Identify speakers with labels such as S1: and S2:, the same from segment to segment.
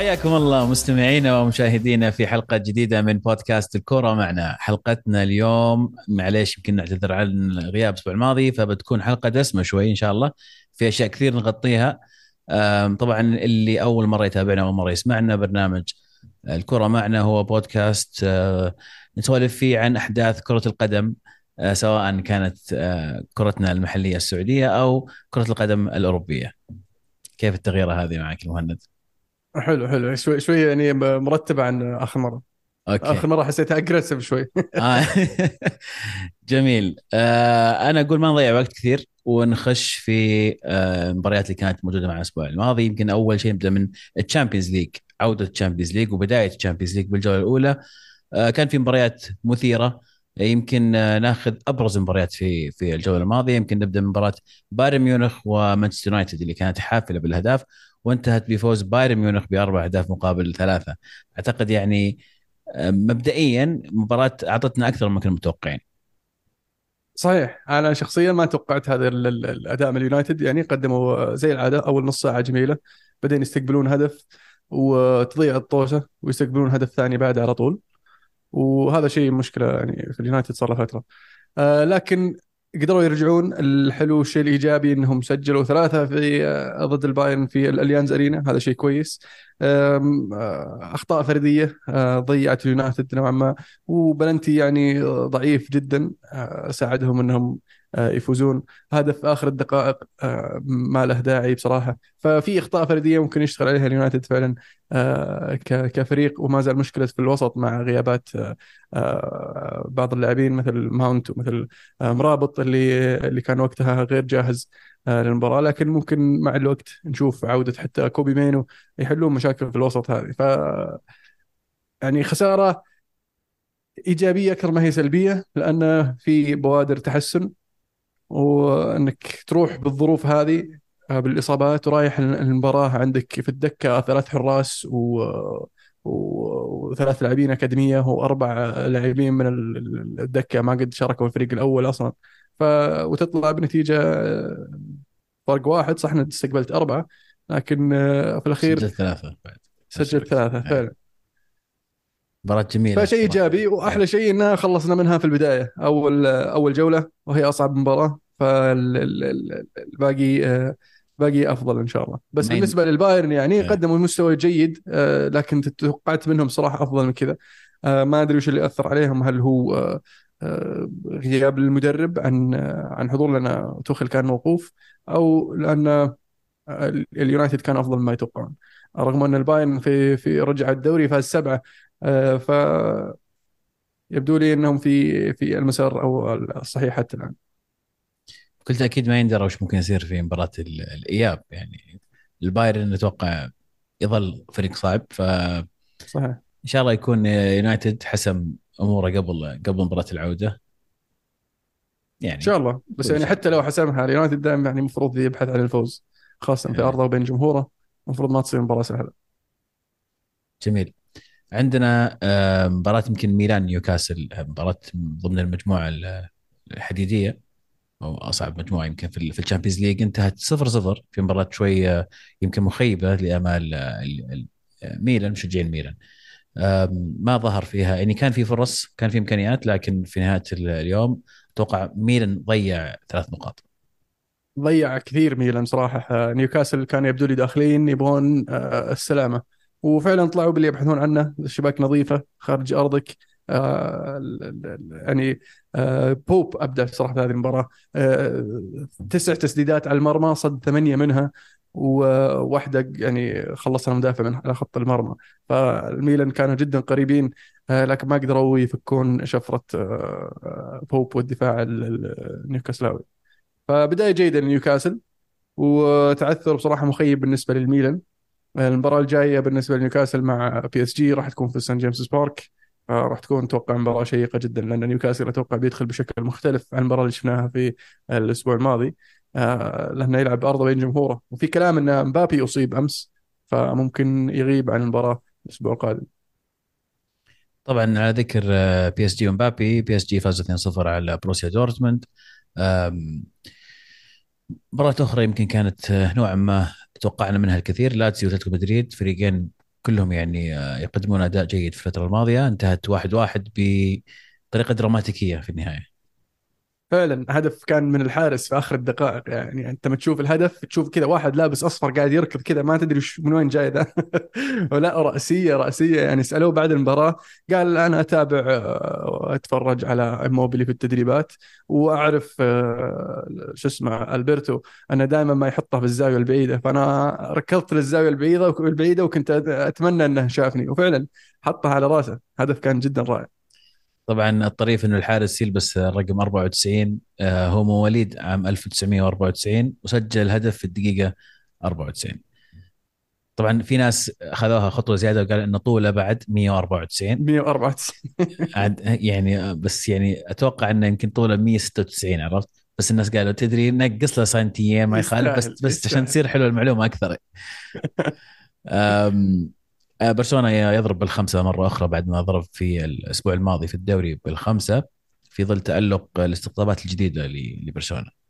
S1: حياكم الله مستمعينا ومشاهدينا في حلقة جديدة من بودكاست الكرة معنا حلقتنا اليوم معليش يمكن نعتذر عن غياب الأسبوع الماضي فبتكون حلقة دسمة شوي إن شاء الله في أشياء كثير نغطيها. طبعا اللي أول مرة يتابعنا أول مرة يسمعنا برنامج الكرة معنا هو بودكاست آه، نسولف فيه عن أحداث كرة القدم آه، سواء كانت آه، كرتنا المحلية السعودية أو كرة القدم الأوروبية. كيف التغييرة هذه معك المهند؟
S2: حلو حلو. شوي شوي يعني مرتبة عن آخر مرة.
S1: okay.
S2: آخر مرة حسيتها aggressive شوي.
S1: آه. جميل. آه أنا أقول ما نضيع وقت كثير ونخش في آه المباريات اللي كانت موجودة مع الأسبوع الماضي. يمكن أول شيء نبدأ من ال Champions League عودة ال Champions League وبداية ال Champions League بالجولة الأولى. آه كان في مباريات مثيرة. يمكن ناخذ أبرز المباريات في في الجولة الماضية. يمكن نبدأ من مباراة بايرن ميونخ ومانشستر يونايتد اللي كانت حافلة بالاهداف وانتهت بفوز بايرن ميونخ بأربع أهداف مقابل ثلاثة. أعتقد يعني آه، مبدئيا مباراة أعطتنا أكثر مما كنا متوقعين.
S2: صحيح. أنا شخصيا ما توقعت هذا الأداء من اليونايتد. يعني قدموا زي العادة أول نص ساعة جميلة بعدين يستقبلون هدف وتضيع الطوشة ويستقبلون هدف ثاني بعد على طول. وهذا شيء مشكلة يعني في اليونايتد صار له فترة. آه لكن قدروا يرجعون الحلو الشيء الإيجابي إنهم سجلوا ثلاثة في آه، ضد البايرن في الأليانز أرينا. هذا شيء كويس. آه، أخطاء فردية آه، ضيعت اليونايتد نوعا ما. وبلنتي يعني ضعيف جدا ساعدهم إنهم يفوزون. هدف آخر الدقائق ما له داعي بصراحة. ففي إخطاء فردية ممكن يشتغل عليها اليونايتد فعلا كفريق. وما زال مشكلة في الوسط مع غيابات بعض اللاعبين مثل ماونت ومثل مرابط اللي اللي كان وقتها غير جاهز للمباراة. لكن ممكن مع الوقت نشوف عودة حتى كوبي مينو يحلون مشاكل في الوسط هذه. ف يعني خسارة إيجابية أكثر ما هي سلبية لأن في بوادر تحسن. وانك تروح بالظروف هذه آه، بالإصابات ورايح المباراة. عندك في الدكة ثلاث حراس و وثلاث لاعبين أكاديمية وأربع لاعبين من الدكة ما قد شاركوا الفريق الأول أصلا. ف وتطلع بنتيجة آه، فرق واحد صح إنك استقبلت أربعة لكن آه، في الأخير
S1: سجلت ثلاثة بعد.
S2: سجلت ثلاثة فعلا.
S1: مباراة جميلة.
S2: فشيء إيجابي وأحلى شيء إنها خلصنا منها في البداية أول أول جولة وهي أصعب مباراة فالباقي آه، باقي أفضل إن شاء الله. بس مين. بالنسبة للبايرن يعني قدموا مستوى جيد آه، لكن توقعت منهم صراحة أفضل من كذا. آه، ما أدري وش اللي أثر عليهم هل هو غياب المدرب عن عن حضور لأن توخل كان موقوف أو لأن اليونايتد كان أفضل مما يتوقعون. رغم أن البايرن في في رجع الدوري فاز سبعة ف يبدو لي إنهم في في المسار أو الصحيح حتى الآن.
S1: بكل تأكيد ما يندرى وش ممكن يصير في مباراة الإياب. يعني البايرن نتوقع يظل فريق صعب ف
S2: صحيح.
S1: إن شاء الله يكون يونايتد حسم أموره قبل قبل مباراة العودة.
S2: يعني إن شاء الله. بس يعني حتى لو حسمها اليونايتد دائما يعني المفروض يبحث عن الفوز خاصه في. ارضه وبين جمهوره. المفروض ما تصير مباراة سهلة.
S1: جميل. عندنا آه، مباراة يمكن ميلان نيوكاسل مباراة ضمن المجموعة الحديدية أو أصعب مجموعة يمكن في ال Champions League. انتهت 0 0 في مباراة شوي آه، يمكن مخيبة لأمال آه، ميلان مشجعين ميلان. ما ظهر فيها. يعني كان في فرص كان في إمكانيات لكن في نهاية اليوم أتوقع ميلان ضيع ثلاث نقاط.
S2: ضيع كثير ميلان صراحة. نيوكاسل كان يبدو لي داخلين يبغون السلامة. وفعلا طلعوا باللي يبحثون عنه الشباك نظيفة خارج أرضك. آه يعني آه بوب ابدع صراحة في هذه المباراة. آه تسع تسديدات على المرمى صد ثمانية منها وواحدة يعني خلصها المدافع من على خط المرمى. فالميلان كانوا جدا قريبين آه لكن ما قدروا يفكون شفرة آه, آه، بوب والدفاع النيوكاسلاوي فبداية جيدة لنيوكاسل وتعثر بصراحة مخيب بالنسبة للميلان. المباراة الجاية بالنسبة لنيوكاسل مع بي اس جي راح تكون في سان جيمس بارك. راح تكون أتوقع مباراة شيقة جدا لأن نيوكاسل أتوقع بيدخل بشكل مختلف عن المباراة اللي شفناها في الأسبوع الماضي. آه، لأنه يلعب بارضه بين جمهوره. وفي كلام إن مبابي أصيب أمس فممكن يغيب عن المباراة الأسبوع القادم.
S1: طبعا على ذكر بي اس جي ومبابي بي اس جي فاز 2-0 على بروسيا دورتموند مباراة أخرى يمكن كانت نوعا ما توقعنا منها الكثير. لاتسيو وأتلتيكو مدريد فريقين كلهم يعني آه، يقدمون أداء جيد في الفترة الماضية. انتهت واحد واحد بطريقة دراماتيكية في النهاية.
S2: فعلا هدف كان من الحارس في آخر الدقائق يعني. أنت ما تشوف الهدف تشوف كذا واحد لابس أصفر قاعد يركض كذا ما تدري من وين جاي ذا. ولا رأسية رأسية يعني سألوه بعد المباراة قال أنا أتابع واتفرج على إموبيلي في التدريبات وأعرف آه، شو اسمه ألبرتو أنا دائما ما يحطها في الزاوية البعيدة. فأنا ركضت للزاوية البعيدة البعيدة وكنت أتمنى إنه شافني. وفعلا حطها على رأسه. هدف كان جدا رائع.
S1: طبعا الطريف إنه الحارس يلبس الرقم 94 آه، هو مواليد عام 1994 وسجل هدف في الدقيقة 94 طبعا في ناس أخذوها خطوة زيادة وقال إنه طوله بعد 194
S2: 194
S1: عاد يعني بس يعني أتوقع إنه يمكن طوله 196 عرفت؟ بس الناس قالوا تدري نقص له سنتيين ما يخالف بس بس عشان تصير حلوة المعلومة أكثر. آه، برشلونة يضرب بالخمسة مرة أخرى بعد ما ضرب في الأسبوع الماضي في الدوري بالخمسة في ظل تألق الاستقطابات الجديدة لبرشلونة.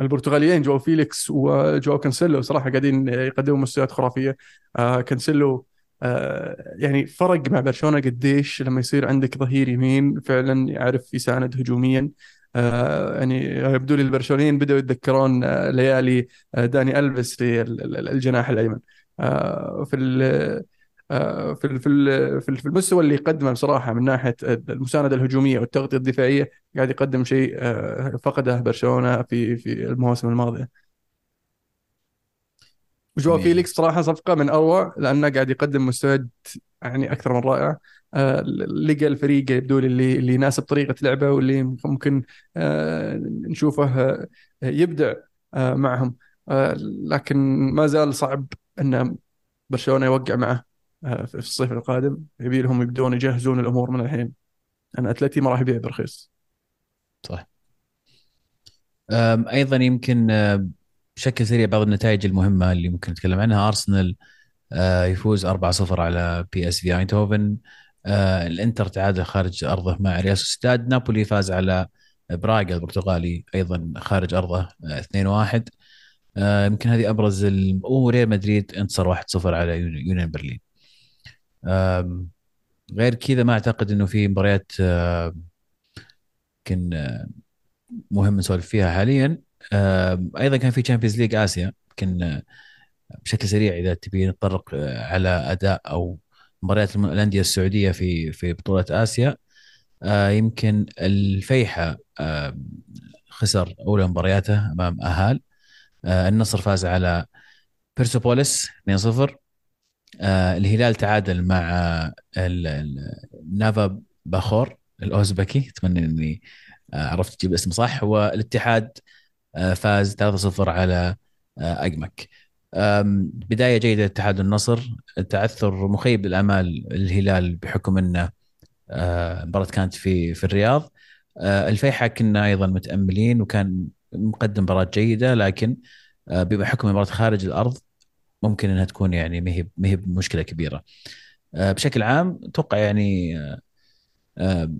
S2: البرتغاليين جواو فيليكس وجواو كانسيلو صراحة قاعدين يقدموا مستويات خرافية. آه كانسيلو آه يعني فرق مع برشلونة قديش لما يصير عندك ظهير يمين فعلا يعرف يساند هجوميا. آه يعني يبدو لي البرشلونيين بدأوا يتذكرون آه ليالي آه داني ألفيس في الجناح الأيمن. آه، في آه، في في في المستوى اللي يقدمه بصراحة من ناحية المساندة الهجومية والتغطية الدفاعية قاعد يقدم شيء آه، فقده برشلونة في في المواسم الماضيه. وجوا فيليكس صراحة صفقة من أروع لأنه قاعد يقدم مستويات يعني أكثر من رائعة. لقى الفريق يبدو اللي اللي يناسب طريقة لعبه واللي ممكن نشوفه يبدع معهم. لكن ما زال صعب إن برشلونة يوقع معه آه، في الصيف القادم. يبي لهم يبدون يجهزون الأمور من الحين. أنا أتلتي ما راح يبيع برخيص
S1: صح أيضا يمكن بشكل سريع بعض النتائج المهمة اللي ممكن نتكلم عنها. أرسنال آه، يفوز 4-0 على بي اس في اينتهوفن الإنتر تعادل خارج أرضه مع ريال سوسيداد. نابولي فاز على براغا البرتغالي أيضا خارج أرضه 2-1 آه، يمكن هذه أبرز ال... وريال مدريد انتصر 1-0 على يونيون برلين. غير كذا ما أعتقد إنه في مباريات يمكن آه، مهم نسولف فيها حاليا. أيضا كان في Champions League آسيا يمكن آه، بشكل سريع إذا تبي نتطرق على أداء أو مباريات الأندية السعودية في في بطوله آسيا. يمكن الفيحاء خسر أولى مبارياته أمام أهال. آه، النصر فاز على بيرسوبوليس 2-0 آه، الهلال تعادل مع نافا باخور الأوزبكي. أتمنى إني آه، عرفت أجيب الاسم صح. والاتحاد فاز 3-0 على أجمك. بداية جيدة لاتحاد النصر. تعثر مخيب للأمال الهلال بحكم إنه المباراه كانت في في الرياض. الفيحة كنا أيضا متأملين وكان مقدم مباراة جيدة لكن آه، بحكم مباراة خارج الأرض ممكن إنها تكون يعني ما هي ما هي مشكلة كبيرة. آه، بشكل عام أتوقع يعني آه،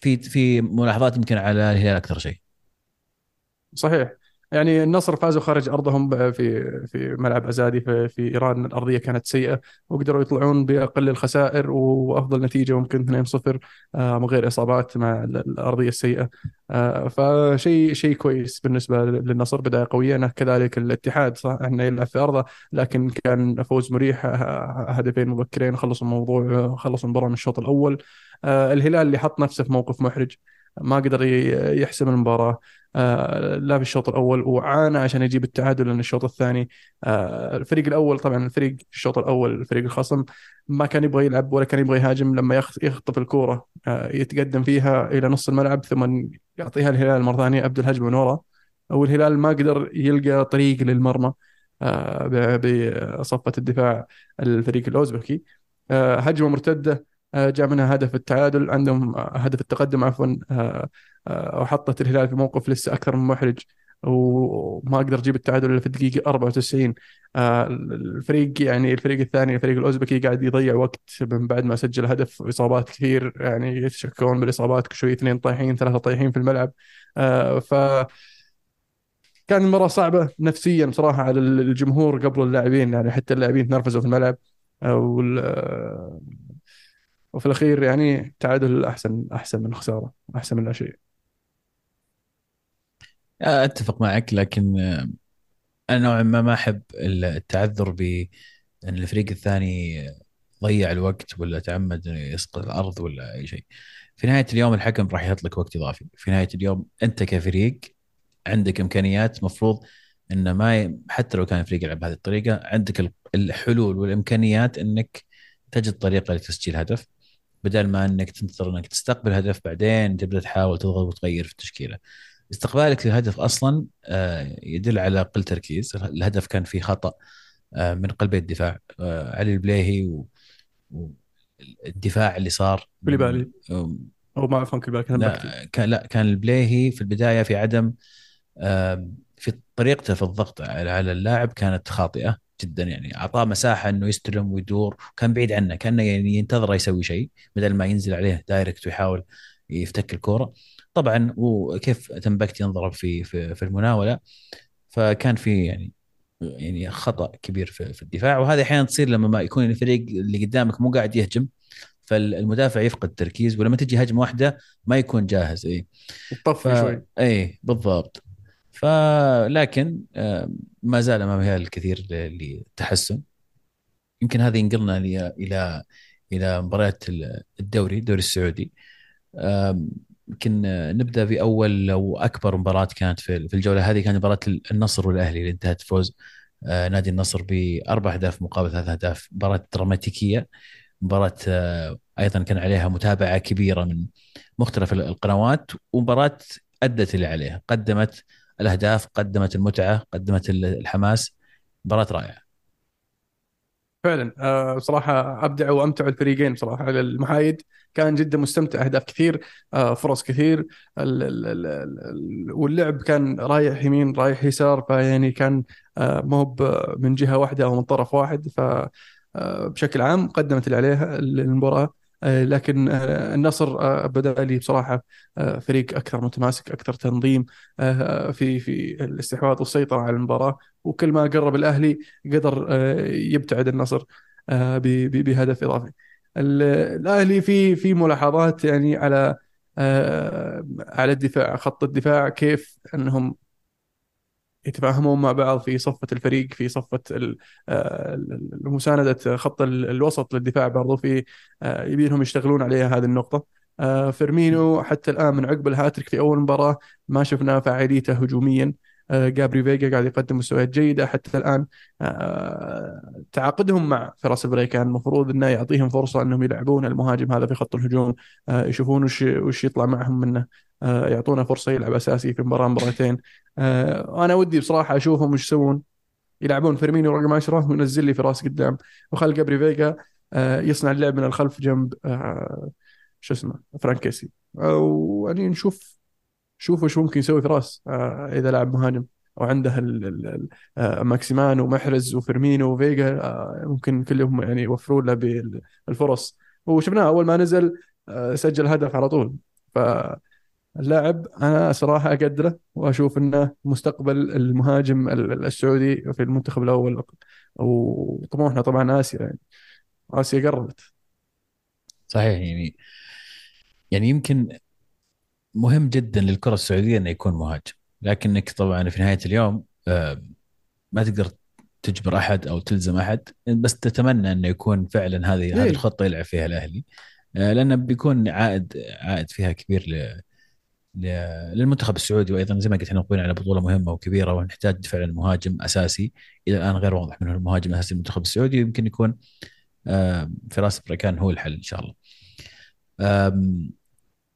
S1: في في ملاحظات يمكن على الهلال أكثر شيء.
S2: صحيح. يعني النصر فازوا خارج أرضهم في في ملعب أزادي في, إيران. الأرضية كانت سيئة وقدروا يطلعون بأقل الخسائر وأفضل نتيجة ممكن 2-0 آه، من غير إصابات مع الأرضية السيئة. آه، فشيء شيء كويس بالنسبة للنصر بداية قوية. كذلك الاتحاد صح انه يلعب في أرضه لكن كان فوز مريح. آه، هدفين مبكرين خلصوا الموضوع خلصوا المباراة من الشوط الأول. الهلال اللي حط نفسه في موقف محرج ما قدر يحسم المباراة. آه، لا في الشوط الأول وعانى عشان يجيب التعادل لأن الشوط الثاني آه، الفريق الأول طبعا الفريق الشوط الأول الفريق الخصم ما كان يبغى يلعب ولا كان يبغى يهاجم لما يخطف الكورة آه، يتقدم فيها إلى نص الملعب ثم يعطيها الهلال مرة ثانية ابدا الهجمه من ورا والهلال ما قدر يلقى طريق للمرمى بصفة الدفاع الفريق الأوزبكي. هجمة مرتدة جاء منها هدف التعادل عندهم هدف التقدم عفوا وحطت الهلال في موقف لسه أكثر من محرج وما أقدر أجيب التعادل إلا في الدقيقة 94 آه، الفريق يعني الفريق الثاني الفريق الأوزبكي قاعد يضيع وقت من بعد ما سجل هدف إصابات كثير يعني يتشكون بالإصابات شوي اثنين طايحين ثلاثة طايحين في الملعب. آه، ف كان المباراة صعبة نفسيا بصراحة على الجمهور قبل اللاعبين يعني حتى اللاعبين تنرفزوا في الملعب. وفي الأخير يعني تعادل أحسن أحسن من خسارة أحسن من لا شيء.
S1: أتفق معك لكن أنا نوعا ما ما أحب التعذر بان الفريق الثاني ضيع الوقت ولا تعمد يسقط الأرض ولا أي شيء. في نهاية اليوم الحكم راح يحط لك وقت إضافي، في نهاية اليوم أنت كفريق عندك إمكانيات مفروض إن ما. حتى لو كان الفريق يلعب بهذه الطريقة عندك الحلول والإمكانيات إنك تجد طريقة لتسجيل هدف بدل ما إنك تنتظر إنك تستقبل هدف بعدين تبدأ تحاول تضغط وتغير في التشكيلة. استقبالك للهدف أصلا آه، يدل على قل تركيز، الهدف كان فيه خطأ آه، من قلبي الدفاع. آه، علي البليهي والدفاع اللي صار
S2: كوليبالي. أو ما عفوا كوليبالي كان
S1: لا كان لا كان البليهي في البداية في عدم في طريقته في الضغط على اللاعب كانت خاطئة جدا. يعني أعطاه مساحة إنه يستلم ويدور وكان بعيد عنه كأنه يعني ينتظره يسوي شيء بدل ما ينزل عليه دايركت ويحاول يفتك الكورة. طبعا وكيف تنبكت ينضرب في في, في المناولة فكان في يعني يعني خطأ كبير في, في الدفاع. وهذه أحيانا تصير لما ما يكون الفريق اللي قدامك مو قاعد يهجم فالمدافع يفقد التركيز ولما تجي هجمة واحدة ما يكون جاهز إي.
S2: يطفي شوي.
S1: إي بالضبط. فلكن آه، ما زال امامها الكثير للتحسن. يمكن هذا ينقلنا إلى إلى مباريات الدوري الدوري السعودي. يمكن نبدأ بأول أو أكبر مباراة كانت في الجولة. هذه كانت مباراة النصر والأهلي اللي انتهت فوز آه، نادي النصر بأربع أهداف مقابل ثلاث أهداف. مباراة دراماتيكية مباراة آه، أيضا كان عليها متابعة كبيرة من مختلف القنوات ومباراة أدت اللي عليها. قدمت الأهداف قدمت المتعة قدمت الحماس. مباراة رائعة.
S2: فعلا آه، بصراحه أبدع وأمتع الفريقين بصراحه على المحايد كان جدا مستمتع أهداف كثير آه، فرص كثير. واللعب كان رايح يمين رايح يسار فيعني كان آه، مو من جهة واحدة أو من طرف واحد. ف بشكل عام قدمت اللي عليها المباراة. لكن النصر بدأ لي بصراحة فريق أكثر متماسك أكثر تنظيم في في الاستحواذ والسيطرة على المباراة. وكل ما قرب الأهلي قدر يبتعد النصر بهدف إضافي. الأهلي في في ملاحظات يعني على على الدفاع خط الدفاع كيف أنهم يتفاهمون مع بعض في صفة الفريق في صفة آه، مساندة خط الوسط للدفاع برضو في آه، يبيلهم يشتغلون عليها هذه النقطة. آه، فيرمينو حتى الآن من عقب الهاتريك في أول مباراة ما شفنا فاعليته هجوميا. جابري فيجا قاعد يقدم مستويات جيدة. حتى الآن تعاقدهم مع فراس البريكان المفروض إنه يعطيهم فرصة إنهم يلعبون المهاجم هذا في خط الهجوم. يشوفون وش وش يطلع معهم منه. يعطونا فرصة يلعب أساسي في مباراة مباراتين أنا ودي بصراحة أشوفهم وش يسوون. يلعبون فيرمينو رقم 10 وينزل لي فراس قدام. وخلي جابري فيجا يصنع اللعب من الخلف جنب شو اسمه فرانك كيسي. ويعني نشوف شوف وش ممكن يسوي فراس آه إذا لعب مهاجم. وعنده آه ماكسيمان ومحرز وفيرمينو وفيجا آه ممكن كلهم يعني يوفرون له بالفرص وشفناه أول ما نزل سجل هدف على طول. فاللاعب أنا صراحة أقدره وأشوف إنه مستقبل المهاجم السعودي في المنتخب الأول. وطموحنا طبعا آسيا يعني. آسيا قربت.
S1: صحيح يعني يعني يمكن مهم جدا للكرة السعودية إنه يكون مهاجم لكنك طبعا في نهاية اليوم آه، ما تقدر تجبر أحد أو تلزم أحد بس تتمنى إنه يكون فعلا هذه هذه إيه. الخطة يلعب فيها الأهلي آه، لأنه بيكون عائد عائد فيها كبير ل للمنتخب السعودي وأيضا زي ما قلت إحنا مقبلين على بطولة مهمة وكبيرة ونحتاج فعلا مهاجم أساسي إلى الآن غير واضح من هو المهاجم الأساسي للمنتخب السعودي يمكن يكون آه، فراس بريكان هو الحل إن شاء الله.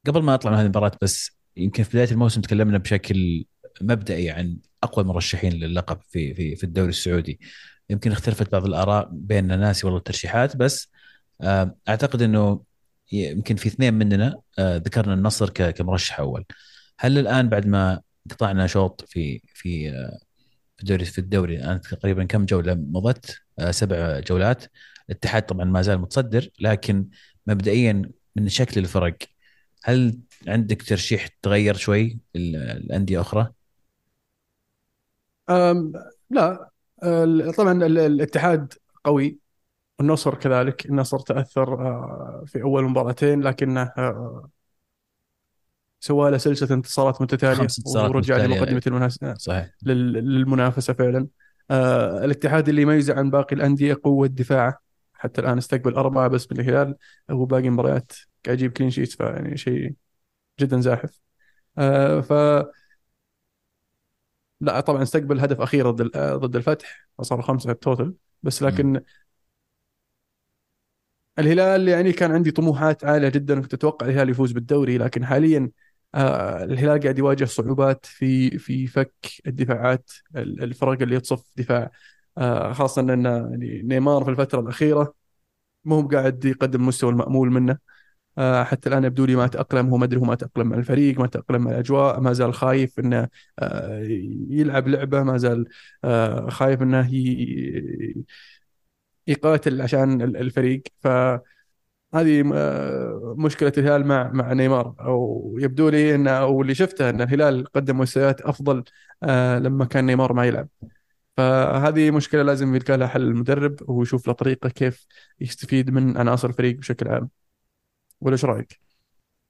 S1: قبل ما اطلع من هذه المباراة بس يمكن في بداية الموسم تكلمنا بشكل مبدئي عن أقوى المرشحين للقب في في في الدوري السعودي. يمكن اختلفت بعض الآراء بيننا ناسي والله الترشيحات بس أعتقد إنه يمكن في اثنين مننا آه، ذكرنا النصر كمرشح أول. هل الآن بعد ما قطعنا شوط في في آه، في الدوري في الدوري الآن تقريبا كم جولة مضت؟ آه، سبع جولات. الاتحاد طبعا ما زال متصدر لكن مبدئيا من شكل الفرق هل عندك ترشيح تغير شوي الأندية أخرى؟
S2: لا. طبعا الاتحاد قوي. النصر كذلك. النصر تأثر آه، في أول مباراتين لكنه آه، سوى له سلسلة انتصارات
S1: انتصارات
S2: ورجع
S1: متتالية.
S2: لمقدمة المنافسة
S1: صحيح.
S2: لل- للمنافسة فعلا. آه، الاتحاد اللي يميزه عن باقي الأندية قوة دفاعه. حتى الآن استقبل أربعة بس من الهلال وباقي مباريات قاعد يجيب كلين شيت فيعني شيء جدا زاحف. آه، ف لا طبعا استقبل هدف أخير ضد آه، ضد الفتح فصاروا خمسة التوتل بس لكن الهلال يعني كان عندي طموحات عالية جدا كنت أتوقع الهلال يفوز بالدوري لكن حاليا آه، الهلال قاعد يواجه صعوبات في في فك الدفاعات ال- الفرق اللي تصف دفاع آه، خاصة أن يعني نيمار في الفترة الأخيرة مو قاعد يقدم المستوى المأمول منه. حتى الآن يبدو لي ما تأقلم هو ما أدري هو ما تأقلم مع الفريق ما تأقلم مع الأجواء ما زال خايف أنه آه، يلعب لعبة ما زال آه، خايف أنه ي- يقاتل عشان ال- الفريق. ف هذه آه، مشكلة الهلال مع مع نيمار. أو يبدو لي إن أو اللي شفته إن الهلال قدم مستويات أفضل آه، لما كان نيمار ما يلعب. فهذه مشكلة لازم يلقى لها حل المدرب ويشوف له طريقة كيف يستفيد من عناصر الفريق بشكل عام. ولا إيش رأيك؟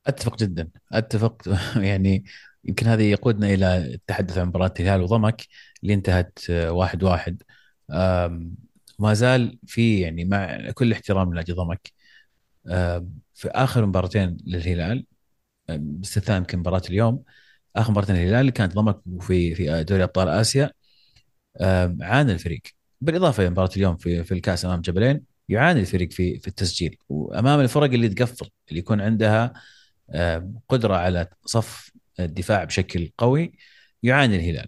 S1: أتفق جدا. أتفق. يعني يمكن هذا يقودنا إلى التحدث عن مباراة الهلال وضمك اللي انتهت واحد واحد. ما زال في يعني مع كل احترام لنادي ضمك. في آخر مباراتين للهلال باستثناء يمكن مباراة اليوم آخر مباراتين للهلال اللي كانت ضمك في في دوري أبطال آسيا. عانى الفريق. بالإضافة إلى مباراة اليوم في في الكأس أمام جبلين. يعاني الفريق في في التسجيل. وأمام الفرق اللي تقفل اللي يكون عندها آه، قدرة على صف الدفاع بشكل قوي يعاني الهلال.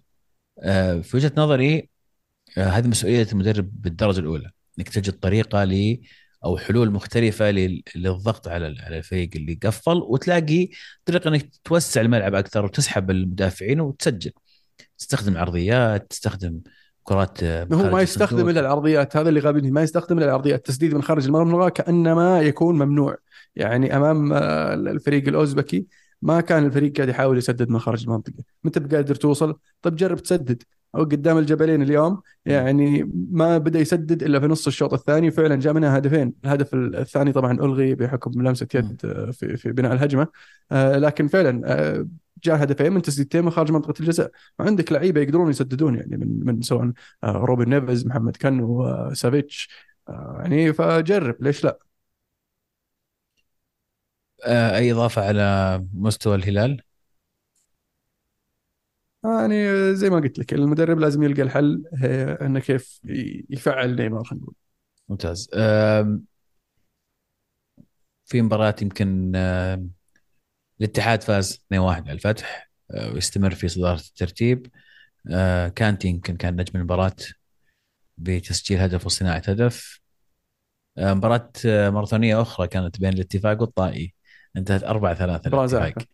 S1: آه، في وجهة نظري آه، هذه مسؤولية المدرب بالدرجة الأولى إنك تجد طريقة ل أو حلول مختلفة لل- للضغط على على الفريق اللي قفل وتلاقي طريقة إنك توسع الملعب أكثر وتسحب المدافعين وتسجل. تستخدم عرضيات تستخدم كرات آه،
S2: هو ما يستخدم. إلا العرضيات هذا اللي غابني ما يستخدم إلا العرضيات التسديد من خارج المرمى كأنما يكون ممنوع. يعني أمام آه، الفريق الأوزبكي ما كان الفريق قاعد يحاول يسدد من خارج المنطقة. متى بقادر توصل؟ طب جرب تسدد. أو قدام الجبلين اليوم يعني ما بدأ يسدد إلا في نص الشوط الثاني وفعلا جاء منها هدفين. الهدف الثاني طبعا ألغي بحكم لمسة يد آه، في في بناء الهجمة لكن فعلا جاء هدفين من تسديدتين من خارج منطقة الجزاء. وعندك لعيبة يقدرون يسددون يعني من من سواء آه، روبن نيفز محمد كنو آه، سافيتش. آه، يعني فجرب ليش لا؟
S1: أي إضافة على مستوى الهلال؟
S2: يعني زي ما قلت لك المدرب لازم يلقى الحل إنه كيف يفعل نيمار خلينا نقول.
S1: ممتاز. في مباراة يمكن الاتحاد فاز 2-1 على الفتح آه، ويستمر في صدارة الترتيب. آه، كانتي يمكن كان نجم المباراة بتسجيل هدف وصناعة هدف. آه، مباراة ماراثونية أخرى كانت بين الاتفاق والطائي. انتهت 4-3
S2: مباراة
S1: الاتفاق.
S2: زاحفة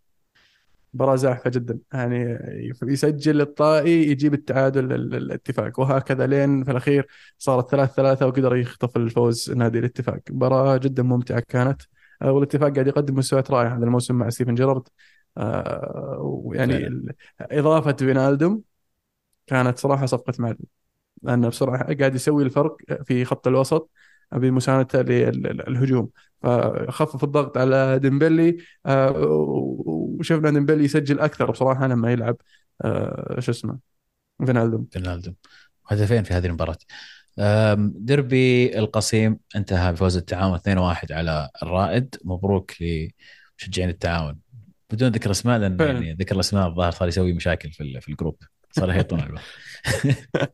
S2: مباراة زاحفة جدا. يعني يسجل الطائي يجيب التعادل ال- الاتفاق. وهكذا لين في الأخير صارت ثلاث ثلاثة وقدر يخطف الفوز نادي الاتفاق. مباراة جدا ممتعة كانت. والاتفاق قاعد يقدم مستويات رائعة هذا الموسم مع ستيفن جيرارد. آه، ويعني إضافة فينالدوم كانت صراحة صفقة معلم لأنه بصراحة قاعد يسوي الفرق في خط الوسط بمساندته للهجوم. فخفف الضغط على ديمبلي آه، وشفنا ديمبلي يسجل أكثر بصراحة لما يلعب آه، شو اسمه فينالدوم.
S1: فينالدو هدفين في هذه المباراة. دربي القصيم انتهى بفوز التعاون 2-1 على الرائد. مبروك لمشجعين التعاون. بدون ذكر أسماء
S2: لأن.
S1: يعني ذكر الأسماء الظاهر صار يسوي مشاكل في في الجروب. صار يهيطون على.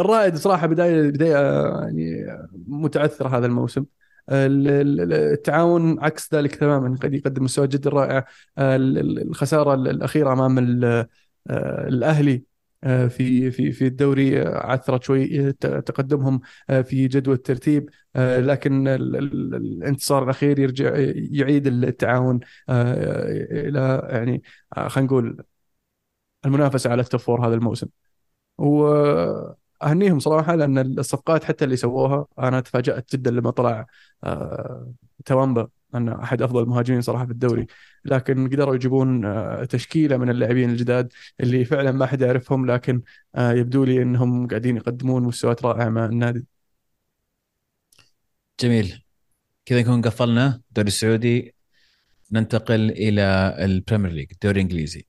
S2: الرائد صراحة بداية بداية يعني متعثرة هذا الموسم. ال- ال- التعاون عكس ذلك تماما. قاعد يقدم مستوى جدا رائع. ال- ال- الخسارة الأخيرة أمام ال- الأهلي. في في في الدوري عثرت شوي تقدمهم في جدول الترتيب لكن ال- ال- الانتصار الأخير يرجع يعيد التعاون إلى يعني خلينا نقول المنافسة على ال top four هذا الموسم. وأهنيهم صراحة لأن الصفقات حتى اللي سووها أنا تفاجأت جدا لما طلع آه، توامبا. انه أحد أفضل المهاجمين صراحة في الدوري. لكن قدروا يجيبون آه، تشكيلة من اللاعبين الجداد اللي فعلا ما حد يعرفهم لكن آه، يبدو لي إنهم قاعدين يقدمون مستويات رائعة مع النادي.
S1: جميل. كذا نكون قفلنا. الدوري السعودي ننتقل إلى ال Premier League الدوري الإنجليزي.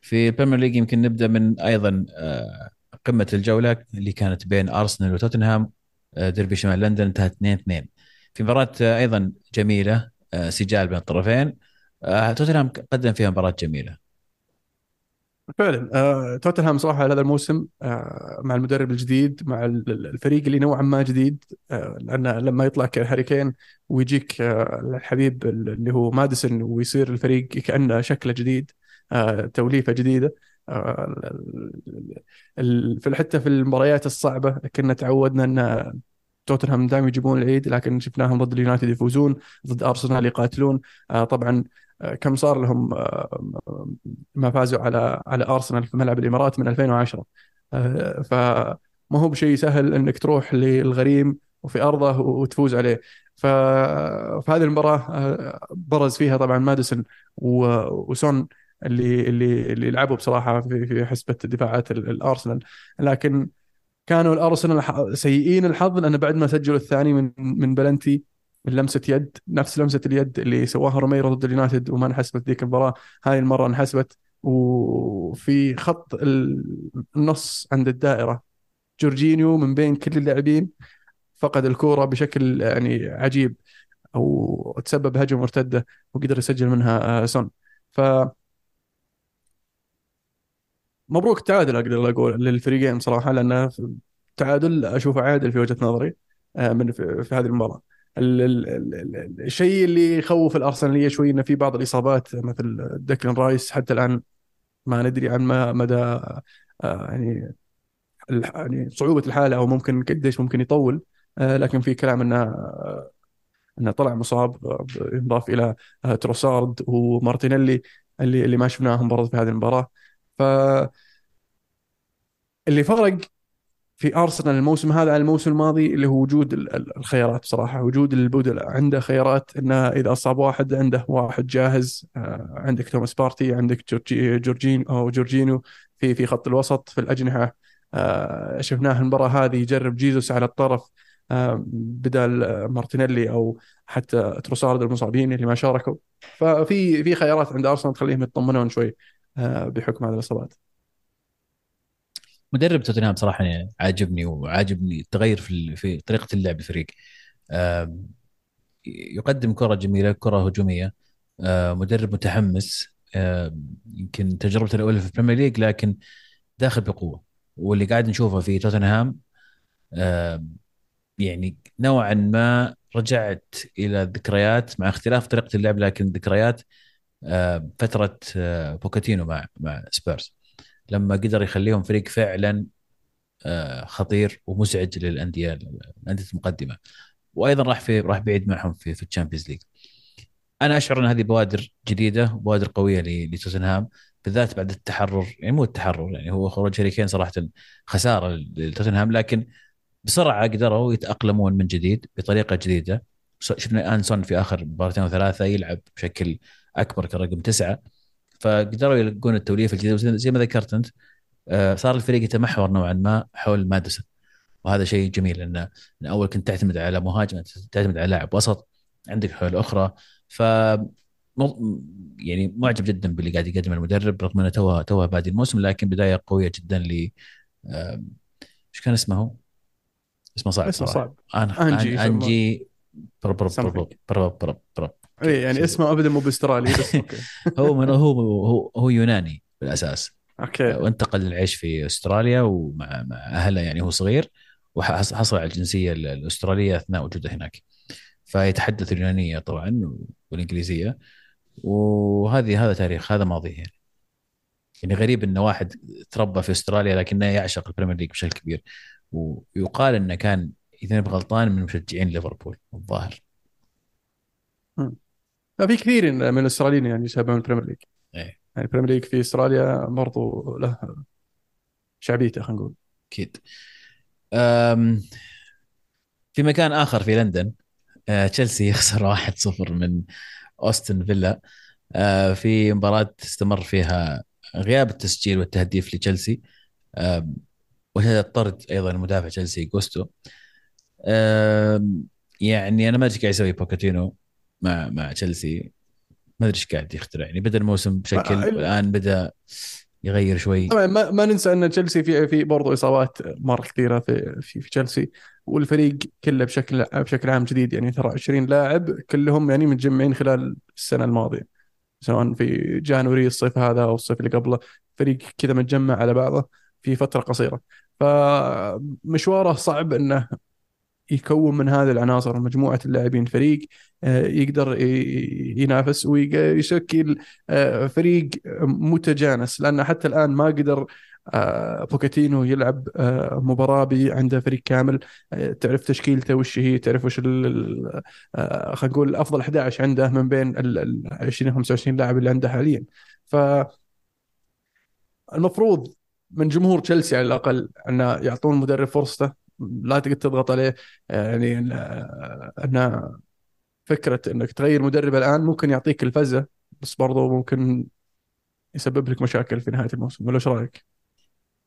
S1: في ال Premier League يمكن نبدأ من أيضا آه، قمة الجولة اللي كانت بين أرسنال وتوتنهام ديربي شمال لندن انتهت 2 2 في مباراة أيضا جميلة. سجال بين الطرفين. توتنهام قدم فيها مباراة جميلة.
S2: فعلا. آه، توتنهام صراحة هذا الموسم آه، مع المدرب الجديد مع الفريق اللي نوعا ما جديد. آه، لأن لما يطلع هاري كين ويجيك آه، الحبيب اللي هو ماديسون ويصير الفريق كأنه شكله جديد آه، توليفة جديدة. آه، حتى في المباريات الصعبة كنا تعودنا ان توتنهام دائما يجيبون العيد لكن شفناهم ضد اليونايتد يفوزون ضد أرسنال يقاتلون. آه، طبعا آه، كم صار لهم آه، ما فازوا على على أرسنال في ملعب الإمارات من 2010 آه، فما هو بشيء سهل إنك تروح للغريم وفي أرضه وتفوز عليه. ف- فهذه المباراة برز فيها طبعا ماديسون وسون اللي اللي اللي لعبوا بصراحة في في حسبة دفاعات ال- الأرسنال. لكن كانوا الأرسنال سيئين الحظ. لأن بعد ما سجلوا الثاني من من بلنتي من لمسة يد نفس لمسة اليد اللي سواها روميرو ضد اليونايتد وما انحسبت ذيك المباراة هاي المرة انحسبت. وفي خط ال- النص عند الدائرة جورجينيو من بين كل اللاعبين فقد الكورة بشكل يعني عجيب أو تسبب هجمة مرتدة وقدر يسجل منها آه، سون. ف مبروك التعادل أقدر أقول للفريقين صراحة لأن تعادل أشوفه عادل في وجهة نظري آه، من في, هذه المباراة. ال- ال- ال- ال- الشيء اللي يخوف الارسناليه شوي إنه في بعض الإصابات مثل ديكلان رايس حتى الآن ما ندري عن ما مدى آه، يعني يعني صعوبة الحالة أو ممكن قديش ممكن يطول. آه، لكن في كلام إنه إنه طلع مصاب ينضاف إلى تروسارد ومارتينيلي اللي اللي ما شفناهم برضه في هذه المباراة. ف اللي فرق في ارسنال الموسم هذا عن الموسم الماضي اللي هو وجود ال- ال- الخيارات بصراحة وجود البدلاء عنده خيارات إنه إذا أصاب واحد عنده واحد جاهز آه، عندك توماس بارتي عندك جورجي جورجين أو جورجينو في في خط الوسط في الأجنحة. آه، شفناه المباراة هذه يجرب جيزوس على الطرف آه، بدل مارتينيلي أو حتى تروسارد المصابين اللي ما شاركوا. ففي في خيارات عند ارسنال تخليهم يطمنون شوي. بحكم هذه الإصابات.
S1: مدرب توتنهام صراحة يعني عاجبني وعاجبني التغير في في طريقة اللعب الفريق يقدم كرة جميلة كرة هجومية. آه، مدرب متحمس. يمكن تجربته الأولى في ال Premier League لكن داخل بقوة. واللي قاعد نشوفه في توتنهام يعني نوعا ما رجعت إلى الذكريات مع اختلاف طريقة اللعب لكن ذكريات آه، فترة آه، بوكاتينو مع مع سبيرز. لما قدر يخليهم فريق فعلا آه، خطير ومزعج للأندية الانديه المقدمة. وأيضا راح في راح بعيد معهم في في ال Champions League. أنا أشعر إن هذه بوادر جديدة بوادر قوية لتوتنهام بالذات بعد التحرر. يعني مو التحرر يعني هو خروج هاري صراحة خسارة لتوتنهام لكن بسرعة قدروا يتأقلمون من جديد بطريقة جديدة. شفنا انسون في آخر مباراتين وثلاثة يلعب بشكل أكبر كرقم تسعة. فقدروا يلقون التوليفه الجديده زي ما ذكرت أنت آه، صار الفريق يتمحور نوعا ما حول ماديسون وهذا شيء جميل لأن لأن أول كنت تعتمد على مهاجم تعتمد على لاعب وسط عندك حلول أخرى. ف يعني معجب جدا باللي قاعد يقدمه المدرب رغم إنه توه توه بادي الموسم لكن بداية قوية جدا ل إيش كان اسمه؟ اسمه صعب
S2: اسمه صعب.
S1: أن- أنجي. برب برب. برب برب برب
S2: اي يعني اسمه أبدا مو بأسترالي بس okay.
S1: هو من هو هو هو يوناني بالأساس.
S2: okay.
S1: وانتقل للعيش في أستراليا ومع مع أهله يعني هو صغير وحصل على الجنسية الأسترالية أثناء وجوده هناك. فيتحدث اليونانية طبعا والإنجليزية وهذه هذا تاريخ هذا ماضيه يعني. يعني غريب إن واحد تربى في أستراليا لكنه يعشق ال Premier League بشكل كبير ويقال إنه كان إذا غلطان من مشجعين ليفربول الظاهر.
S2: في كثير من الاستراليين يعني يتابعون ال Premier
S1: League إيه.
S2: يعني ال Premier League في استراليا برضو له شعبيته خلينا نقول.
S1: أكيد. في مكان آخر في لندن أه، تشيلسي يخسر 1-0 من أستون فيلا. أه، في مباراة استمر فيها غياب التسجيل والتهديف لتشيلسي. أم، وشهد طرد أيضا مدافع تشيلسي جوستو. يعني أنا ما أدري إيش قاعد يسوي بوكاتينو. مع مع تشيلسي. ما أدري إيش قاعد يخترع. يعني بدأ الموسم بشكل والان بدأ يغير شوي.
S2: طبعا ما, ما ننسى أن تشيلسي في في برضه إصابات مرة كثيرة في في, في تشيلسي. والفريق كله بشكل بشكل عام جديد. يعني ترى 20 لاعب كلهم يعني متجمعين خلال السنة الماضية. سواء في جانوري الصيف هذا أو الصيف اللي قبله. فريق كذا متجمع على بعضه في فترة قصيرة. فمشواره صعب إنه يكون من هذه العناصر مجموعة اللاعبين فريق آه، يقدر ينافس ويشكل آه، فريق متجانس. لأن حتى الآن ما قدر آه، بوكاتينو يلعب مباراة عنده فريق كامل. تعرف تشكيلته وش هي تعرف وش خلينا نقول أفضل 11 عنده من بين ال 20 25 لاعب اللي عنده حاليا. ف المفروض من جمهور تشيلسي على الأقل انه يعطون المدرب فرصته. لا تقدر تضغط عليه. يعني ان فكرة إنك تغير مدرب الآن ممكن يعطيك الفزة بس برضو ممكن يسبب لك مشاكل في نهاية الموسم ولا إيش رأيك؟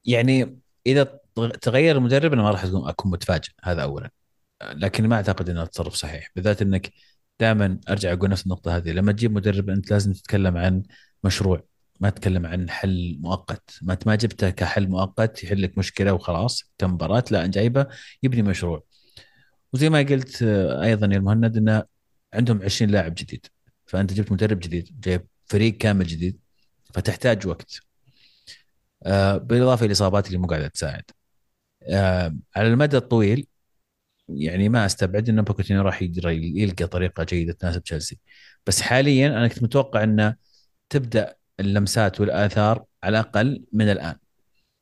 S1: يعني إذا تغير المدرب أنا ما راح اكون متفاجئ هذا اولا. لكن ما أعتقد انه تصرف صحيح. بالذات إنك دائما أرجع أقول نفس النقطة هذه لما تجيب مدرب أنت لازم تتكلم عن مشروع. ما تتكلم عن حل مؤقت. ما ما جبته كحل مؤقت يحل لك مشكلة وخلاص كم مباراة لا جايبه يبني مشروع. وزي ما قلت آه، أيضا يا المهند إنه عندهم 20 لاعب جديد. فأنت جبت مدرب جديد جايب فريق كامل جديد فتحتاج وقت. آه، بالإضافة للاصابات اللي مو قاعدة تساعد. آه، على المدى الطويل يعني ما أستبعد إن بوكيتينو راح يقدر يلقى طريقة جيدة تناسب تشيلسي. بس حاليا أنا كنت متوقع إنه تبدأ اللمسات والآثار على الأقل من الآن.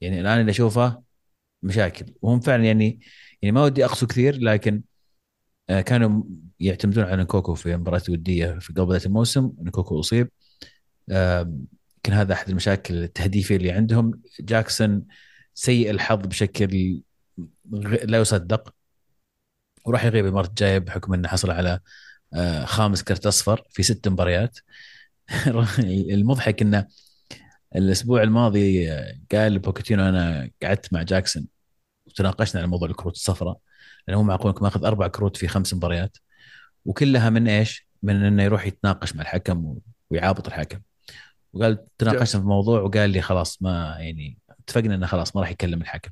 S1: يعني الآن اللي أشوفه مشاكل. وهم فعلا يعني يعني ما ودي اقصوا كثير لكن آه، كانوا يعتمدون على نكوكو في مباراة ودية في قبل الموسم. نكوكو أصيب. يمكن هذا أحد المشاكل التهديفية اللي عندهم. جاكسون سيء الحظ بشكل لا يصدق. وراح يغيب المباراة الجاية بحكم أنه حصل على آه، خامس كرت أصفر في ست مباريات. المضحك إنه الأسبوع الماضي قال بوكيتينو أنا قعدت مع جاكسون وتناقشنا على موضوع الكروت الصفراء لأنه هو معقول ماخذ أربع كروت في خمس مباريات وكلها من إيش؟ من إنه يروح يتناقش مع الحكم ويعابط الحكم. وقال تناقشنا في الموضوع وقال لي خلاص ما يعني اتفقنا إنه خلاص ما راح يكلم الحكم.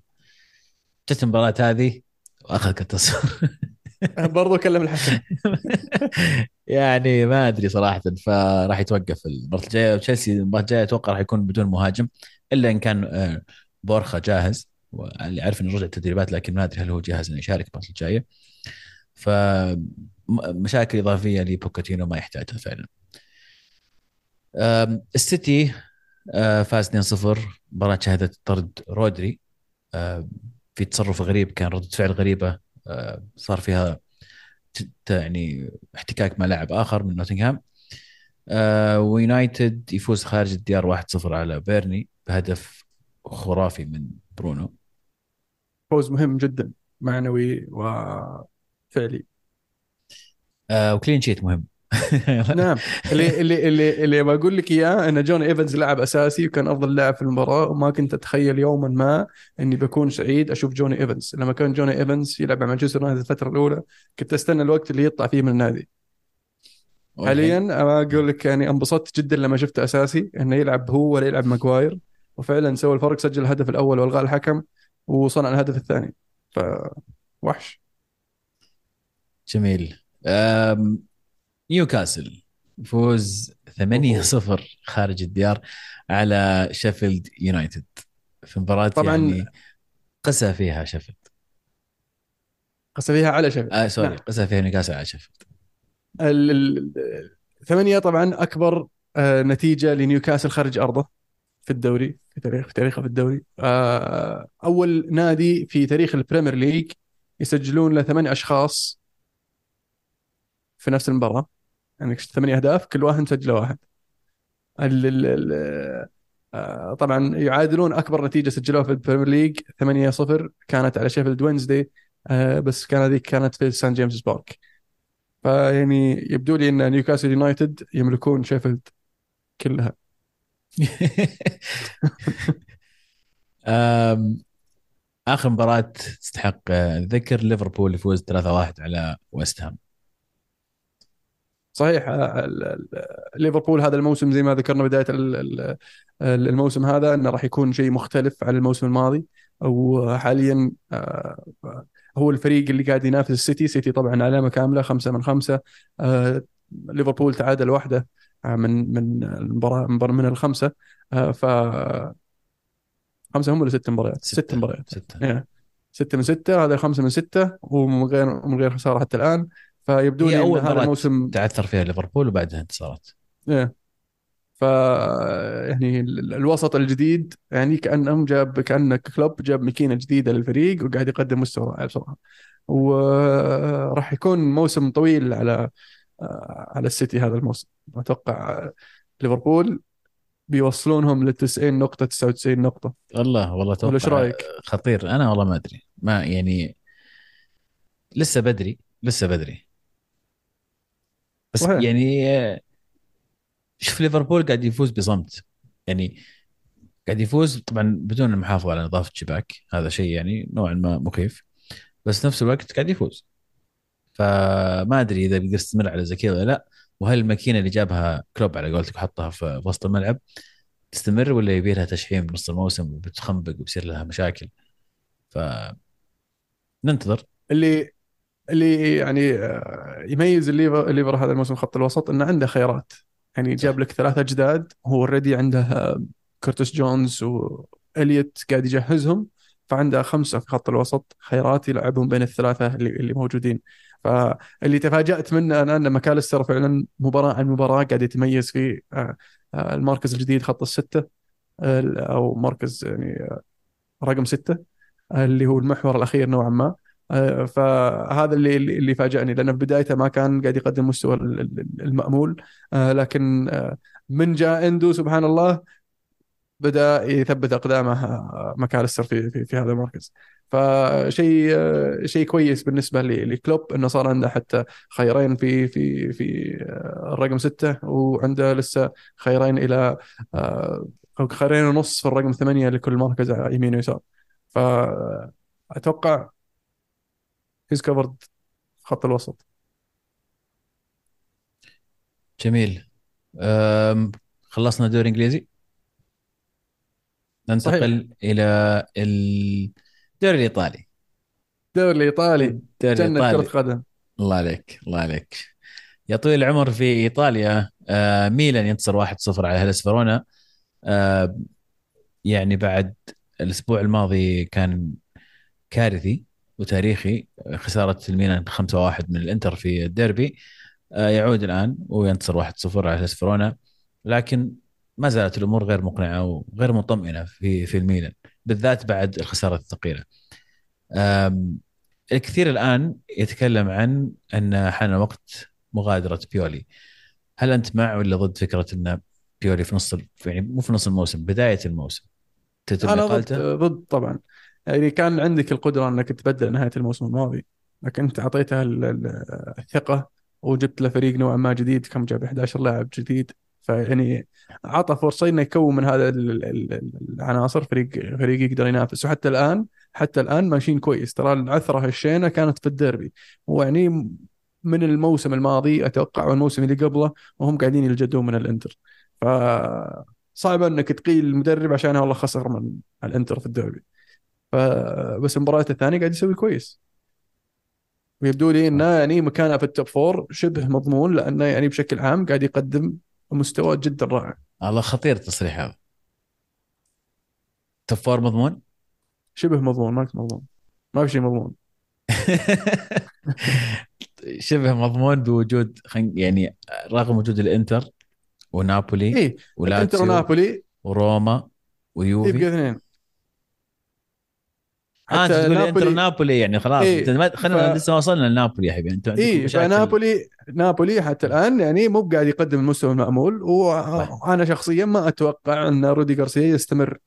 S1: جت المباراة هذه وأخذ كرت
S2: برضو كلم الحكم.
S1: يعني ما أدري صراحة فراح يتوقف المباراه الجايه تشيلسي المباراه الجاية أتوقع راح يكون بدون مهاجم إلا إن كان آه، بورخا جاهز اللي عارف إنه رجع التدريبات لكن ما أدري هل هو جاهز إنه يشارك المباراه الجاية. فمشاكل إضافية لبوكاتينو ما يحتاجها فعلا. السيتي آه، فاز 2-0 مباراة شهدت طرد رودري. في تصرف غريب كان ردة فعل غريبة صار فيها يعني احتكاك مع لاعب آخر من نوتنغهام. آه، ويونايتد يفوز خارج الديار 1-0 على بيرنلي بهدف خرافي من برونو.
S2: فوز مهم جدا معنوي وفعلي.
S1: آه و clean sheet مهم.
S2: نعم. اللي اللي اللي اللي بقول لك إياه إن جوني إيفنز لاعب أساسي وكان أفضل لاعب في المباراة وما كنت أتخيل يوما ما إني بكون سعيد أشوف جوني إيفنز. لما كان جوني إيفنز يلعب مع مانشستر يونايتد الفترة الأولى كنت أستنى الوقت اللي يطلع فيه من النادي. حاليا أنا أقول لك يعني انبسطت جدا لما شفته أساسي إنه يلعب هو ولا يلعب ماجواير وفعلا سوى الفرق سجل الهدف الأول وألغاه الحكم وصنع الهدف الثاني. ف وحش.
S1: جميل. نيوكاسل فوز 8-0 خارج الديار على شيفيلد يونايتد. في مباراة طبعا يعني قسى فيها شيفيلد.
S2: قسى فيها على شيفيلد.
S1: آه sorry نعم. قسى فيها نيوكاسل على شيفيلد.
S2: الثمانية طبعا أكبر آه، نتيجة لنيوكاسل خارج أرضه في الدوري في تاريخ في تاريخه في الدوري. آه، أول نادي في تاريخ البريمير ليج يسجلوا له ثمان أشخاص في نفس المباراة. يعني ثمانية أهداف كل واحد مسجله واحد. ال ال ال طبعا يعادلون أكبر نتيجة سجلوها في البريمير ليج 8 0 كانت على شيفيلد وينزداي بس كان هذيك كانت في سان جيمس بارك. فيعني يبدو لي إن نيوكاسل يونايتد يملكون شيفيلد كلها.
S1: آخر مباراة تستحق الذكر ليفربول يفوز 3-1 على ويست هام.
S2: صحيح آه، ليفربول هذا الموسم زي ما ذكرنا بداية ال- ال- الموسم هذا إنه راح يكون شيء مختلف عن الموسم الماضي. وحاليا آه، هو الفريق اللي قاعد ينافس السيتي. سيتي طبعا علامة كاملة خمسة من خمسة. آه، ليفربول تعادل واحدة من من المباراة من الخمسة. ف خمسة هم ولا ست مباريات؟ ست مباريات.
S1: ستة.
S2: ستة من ستة هذا خمسة من ستة. ومن غير من غير خسارة حتى الآن. فيبدو لي أول هذا الموسم
S1: تعثر فيها ليفربول وبعدها انتصارات.
S2: إيه. ف يعني ال- الوسط الجديد يعني كأنهم جاب كان كلوب جاب ماكينة جديدة للفريق وقاعد يقدم مستوى رائع بصراحه وراح يكون موسم طويل على على السيتي هذا الموسم. أتوقع ليفربول بيوصلونهم لل 90 نقطه 99 نقطة.
S1: والله والله
S2: ولا إيش
S1: أتوقع
S2: رأيك؟
S1: خطير. أنا والله ما أدري. ما يعني لسه بدري لسه بدري. بس
S2: صحيح.
S1: يعني شوف ليفربول قاعد يفوز بصمت. يعني قاعد يفوز طبعا بدون المحافظة على نظافة شباك هذا شيء يعني نوعا ما مخيف. بس نفس الوقت قاعد يفوز. فما أدري إذا بيقدر يستمر على زي كذا ولا لا. وهل الماكينة اللي جابها كلوب على قولتك وحطها في وسط الملعب تستمر ولا يبي لها تشحيم بنص الموسم وبتخنبق وبيصير لها مشاكل؟ فننتظر
S2: اللي اللي يعني آه، يميز الليفر هذا الموسم خط الوسط إنه عنده خيارات. يعني جاب لك ثلاثة جداد هو already عنده آه، كورتس جونز وإليوت قاعد يجهزهم فعنده خمسة في خط الوسط خيارات يلعبهم بين الثلاثة اللي, اللي موجودين. فاللي تفاجأت منه أنا أن ماكاليستر فعلا مباراة عن مباراة قاعد يتميز في آه، المركز الجديد خط الستة آه، أو مركز يعني رقم ستة آه، اللي هو المحور الأخير نوعا ما. فهذا اللي اللي فاجأني لأنه في بدايته ما كان قاعد يقدم مستوى ال- ال- المأمول. آه، لكن آه، من جاء إندو سبحان الله بدأ يثبت أقدامه آه، ماكاليستر في في, في هذا المركز. فشيء آه، شيء كويس بالنسبة ل- لكلوب إنه صار عنده حتى خيرين في في في آه، الرقم ستة وعنده لسه آه، أو خيرين ونص في الرقم ثمانية لكل مركز يمين ويسار. فأتوقع هيز كفرد خط الوسط.
S1: جميل. أم خلصنا الدوري الإنجليزي. ننتقل
S2: صحيح.
S1: إلى الدوري الإيطالي.
S2: الدوري الإيطالي.
S1: الدوري
S2: جنة كرة
S1: الإيطالي.
S2: قدم.
S1: الله عليك الله عليك. يا طويل العمر في إيطاليا آه ميلان ينتصر 1-0 على هيلس فيرونا. آه يعني بعد الأسبوع الماضي كان كارثي. وتاريخي خسارة الميلان 5-1 من الإنتر في الديربي آه يعود الآن وينتصر 1-0 على هيلس فيرونا لكن ما زالت الأمور غير مقنعة وغير مطمئنة في في الميلان بالذات بعد الخسارة الثقيلة. الكثير الآن يتكلم عن أن حان وقت مغادرة بيولي. هل أنت مع ولا ضد فكرة أن بيولي في نص يعني مو في نص الموسم بداية الموسم تتم
S2: أنا ضد؟ ضد طبعا يعني كان عندك القدرة أنك تبدل نهاية الموسم الماضي لكن أنت أعطيته ال- ال- الثقة وجبت له فريق نوعا ما جديد كم جاب 11 لاعب جديد. فيعني عطى فرصة إنه يكون من هذا ال- ال- ال- العناصر فريق فريق يقدر ينافس. وحتى الان حتى الآن ماشيين كويس. ترى العثرة الشينة كانت في الديربي. ويعني من الموسم الماضي أتوقع والموسم اللي قبله وهم قاعدين ينجلدون من الإنتر. ف صعب إنك تقيل المدرب عشان والله خسر من الإنتر في الدوري فبس المباريات الثانية قاعد يسوي كويس ويبدو لي إنه يعني مكانه في ال top four شبه مضمون لأنه يعني بشكل عام قاعد يقدم مستوى جدا رائع
S1: الله خطير التصريح هذا. top four مضمون؟
S2: شبه مضمون ما مضمون ما في شيء مضمون
S1: شبه مضمون بوجود. يعني رغم وجود الإنتر ونابولي
S2: الإنتر
S1: ولاتسيو
S2: ونابولي
S1: وروما
S2: يبقى
S1: ويوفي
S2: اثنين
S1: آه
S2: أنت
S1: تقول انتر
S2: نابولي.
S1: يعني خلاص.
S2: إيه،
S1: خلينا
S2: ف-
S1: لسه ما وصلنا لنابولي يا حبيبي. أنت
S2: اي
S1: مشاكل.
S2: فنابولي نابولي حتى الآن يعني مو قاعد يقدم المستوى المامول. وأنا شخصيا ما أتوقع أن رودي غارسيا يستمر.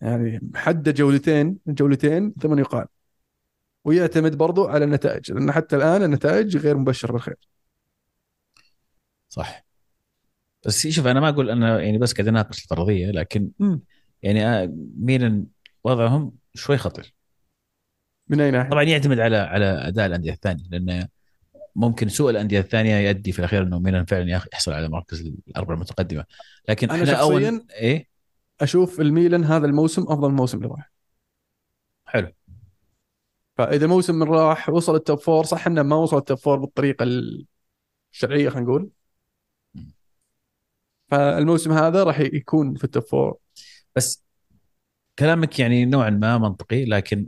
S2: يعني حد جولتين جولتين ثم يقال. ويعتمد برضو على النتائج لأن حتى الآن النتائج غير مبشرة بالخير.
S1: صح. بس شوف أنا ما أقول أنا يعني بس قاعد أناقش الفرضيه لكن
S2: مم.
S1: يعني آه، ميلان وضعهم شوي خطر
S2: من أي ناحية؟
S1: طبعا يعتمد على على أداء الأندية الثانية لأنه ممكن سوء الأندية الثانية يؤدي في الأخير إنه ميلان فعلا يحصل على مركز الاربعه المتقدمة. لكن
S2: أنا
S1: إحنا اول إيه؟
S2: أشوف الميلان هذا الموسم أفضل موسم راح.
S1: حلو.
S2: فإذا موسم من راح وصل ال top four صح إنه ما وصل ال top four بالطريقة الشرعية خلينا نقول. فالموسم هذا راح يكون في ال top four
S1: بس كلامك يعني نوعا ما منطقي لكن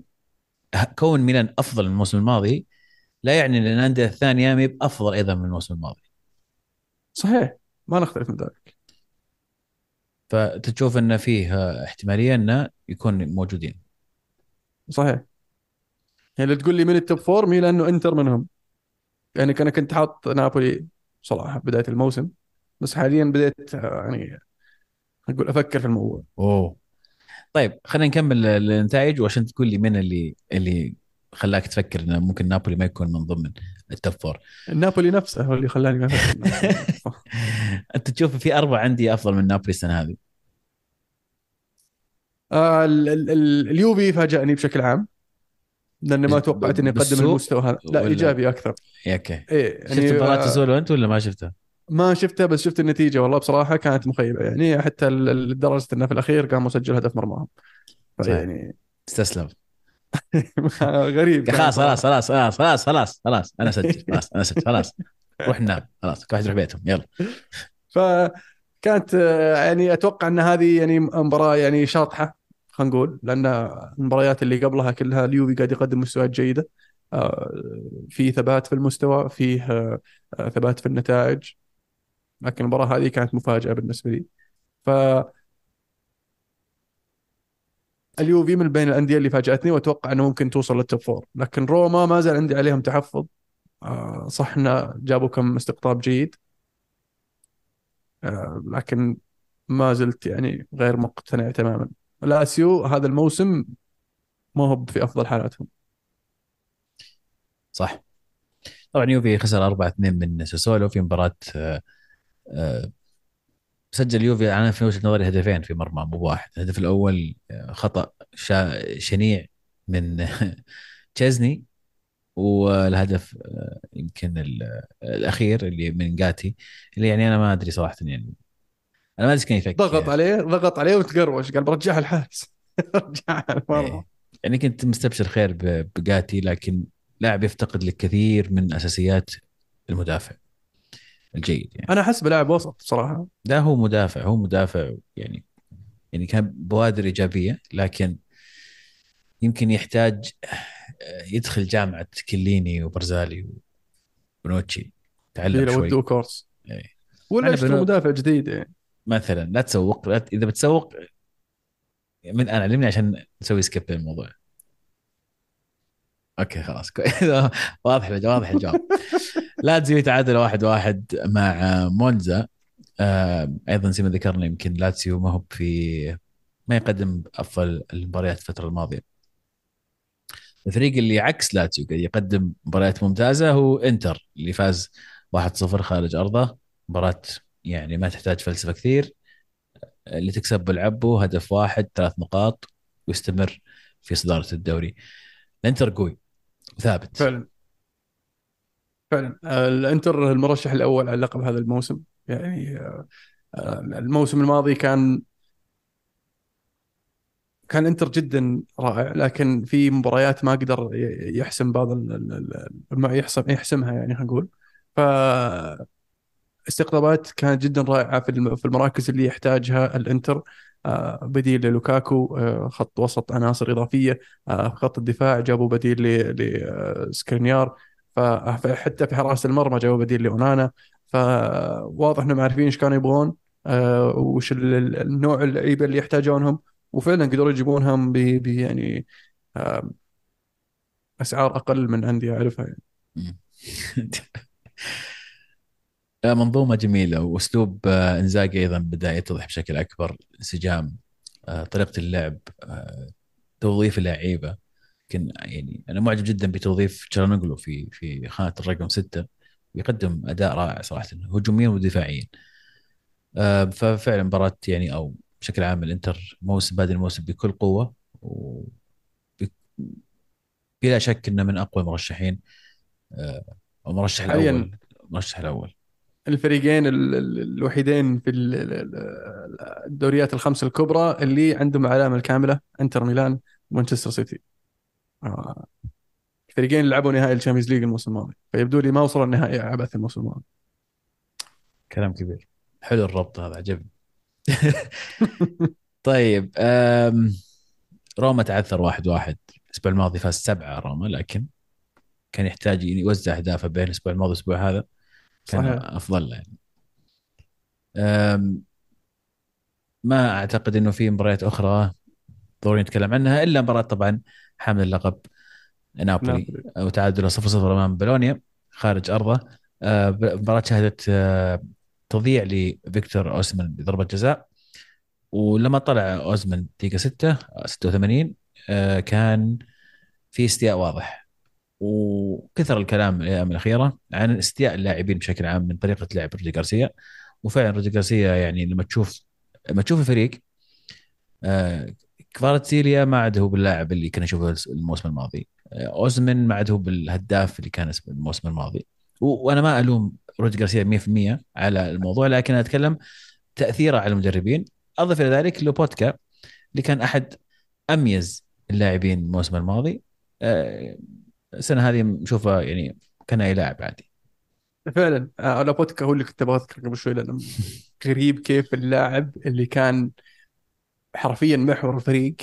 S1: كون ميلان أفضل من الموسم الماضي لا يعني إن الأندية الثانية ما هي بأفضل أيضا من الموسم الماضي.
S2: صحيح. ما نختلف من ذلك.
S1: فتشوف إن فيه احتمالية إنه يكون موجودين.
S2: صحيح. يعني لو تقول لي من ال top four ميلان وانتر منهم. يعني أنا كنت حاط نابولي صراحة بداية الموسم بس حاليا بديت يعني أقول أفكر في الموضوع.
S1: أوه. طيب خلينا نكمل النتائج وعشان تقول لي من اللي اللي خلاك تفكر إنه ممكن نابولي ما يكون من ضمن ال top four
S2: نابولي نفسه هو اللي خلاني ما أفكر.
S1: أنت تشوف في أربعة عندي أفضل من نابولي السنة هذه.
S2: آه ال- ال- ال- اليوفي فاجأني بشكل عام لأني ما توقعت إنه
S1: يقدم
S2: المستوى هذا. لا إيجابي
S1: أكثر. أوكي.
S2: إيه
S1: شفت
S2: يعني
S1: مباراة
S2: آه،
S1: أنت ولا ما شفتها؟
S2: ما شفتها بس شفت النتيجة والله بصراحة كانت مخيبة. يعني حتى لدرجة إنه في الأخير قام مسجل هدف مرماهم. يعني
S1: استسلم.
S2: غريب
S1: خلاص. خلاص خلاص خلاص خلاص خلاص خلاص. أنا اسجل خلاص أنا اسجل خلاص. روح نام. خلاص كل واحد يروح بيتهم يلا.
S2: فكانت يعني أتوقع إن هذه يعني مباراة يعني شاطحة خلينا نقول. لأن المباريات اللي قبلها كلها اليوفي قاعد يقدم مستويات جيدة. آه، في ثبات في المستوى فيه آه، ثبات في النتائج. لكن المباراة هذه كانت مفاجأة بالنسبة لي. ف اليوفي من بين الأندية اللي فاجأتني وأتوقع إنه ممكن توصل لل top four لكن روما ما زال عندي عليهم تحفظ. آه، صح انه جابوا كم استقطاب جيد. آه، لكن ما زلت يعني غير مقتنع تماما. لاسيو هذا الموسم ما هو في أفضل حالاتهم.
S1: صح. طبعا يوفي خسر 4 2 من ساسولو في مباراة آه، سجل يوفي أنا في وجهة نظري هدفين في مرمى مو واحد. الهدف الأول آه، خطأ شا- شنيع من تشيزني والهدف آه، يمكن ال- الأخير اللي من جاتي اللي يعني أنا ما أدري صراحة يعني. أنا ما أدري كان يفكر.
S2: ضغط عليه ضغط عليه وتقروش قال برجعها الحارس. رجعها المرمى.
S1: إيه. يعني كنت مستبشر خير بجاتي لكن لاعب يفتقد لكثير من أساسيات المدافع. الجيد يعني.
S2: أنا أحس بلاعب وسط بصراحة.
S1: لا هو مدافع هو مدافع يعني يعني كان بوادر إيجابية لكن يمكن يحتاج آه، يدخل جامعة كليني وبرزالي ونوتشي تعلم
S2: لو
S1: شوي.
S2: ودوه كورس
S1: إيه.
S2: ولا
S1: بنو-
S2: مدافع جديد يعني.
S1: مثلا لا تسوق لا ت- إذا بتسوق من أنا علمني عشان نسوي سكيب للموضوع أوكي خلاص. واضح الجواب واضح الجواب. لاتزيو يتعادل واحد واحد مع مونزا. آه، أيضا زي ما ذكرنا يمكن لاتسيو ما هو في ما يقدم أفضل المباريات الفترة الماضية. الفريق اللي عكس لاتسيو قاعد يقدم مباريات ممتازة هو إنتر اللي فاز 1-0 خارج أرضه. مباراة يعني ما تحتاج فلسفة كثير. اللي تكسب بالعبه هدف واحد ثلاث نقاط ويستمر في صدارة الدوري. الإنتر قوي وثابت.
S2: فعلا. فعلا. الإنتر المرشح الأول على اللقب هذا الموسم. يعني آه، الموسم الماضي كان كان إنتر جدا رائع لكن في مباريات ما قدر يحسم بعض ما يحسم يحسمها يعني خلينا نقول. ف استقطابات كانت جدا رائعة في في المراكز اللي يحتاجها الإنتر. آه، بديل للوكاكو آه، خط وسط عناصر إضافية في خط الدفاع جابوا بديل لسكرينيار فحتى في حراسه المرمى جابوا بديل لأونانا. فواضح إنهم عارفين إيش كانوا يبغون آه، وش ال- ال- النوع اللعيبة اللي يحتاجونهم. وفعلا قدروا يجيبونهم ب يعني أسعار أقل من أندية أعرفها يعني.
S1: لا منظومة جميلة وأسلوب آه، إنزاجي أيضا بدأ يتضح بشكل أكبر انسجام آه، طريقة اللعب توظيف اللعيبة. يمكن يعني أنا معجب جدا بتوظيف تشارنوغلو في في خانة الرقم ستة يقدم أداء رائع صراحة هجوميا ودفاعيا. آه، ففعلا مباراة يعني أو بشكل عام الإنتر موسم بادئ الموسم بكل قوة و بلا شك إنه من أقوى المرشحين آه، المرشح
S2: حالياً
S1: الأول المرشح الأول.
S2: الفريقين ال- ال- الوحيدين في ال- ال- ال- الدوريات الخمسه الكبرى اللي عندهم العلامه الكاملة إنتر ميلان ومانشستر سيتي. آه، الفريقين اللي لعبوا نهائي ال Champions League الموسم الماضي فيبدو لي ما وصلوا النهائي عبث الموسم الماضي
S1: كلام كبير. حلو الربط هذا عجبني. طيب آم، روما تعثر واحد واحد. الأسبوع الماضي فاز سبعة روما لكن كان يحتاج يوزع أهدافه بين الأسبوع الماضي والأسبوع هذا. كان
S2: صحيح.
S1: أفضل له يعني. أم، ما أعتقد إنه في مباريات أخرى ضروري نتكلم عنها إلا مباراة طبعا حامل اللقب نابولي
S2: نابولي.
S1: أو تعادل 0 0 أمام بولونيا خارج أرضه. ب- مباراة شهدت أه، تضييع لفيكتور أوسمان بضربة جزاء. ولما طلع اوزمان دقيقة 6 86 أه، كان في استياء واضح. وكثر الكلام الأيام الأخيرة عن استياء اللاعبين بشكل عام من طريقة لعب رودي غارسيا. وفعلا رودي غارسيا يعني لما تشوف لما تشوف الفريق آه كفاراتسيليا ما عاد هو باللاعب اللي كنا نشوفه الموسم الماضي. آه أوزمن ما عاد هو بالهداف اللي كان الموسم الماضي. وأنا ما ألوم رودي غارسيا 100% على الموضوع لكن أتكلم تأثيره على المدربين. أضف إلى ذلك لوبوتكا اللي كان أحد أميز اللاعبين الموسم الماضي. آه، السنة هذه نشوفه يعني كان أي لاعب عادي.
S2: فعلا. آه، لابوتكا هو اللي كنت أبغى أذكره قبل شوي لأنه غريب كيف اللاعب اللي كان حرفيا محور الفريق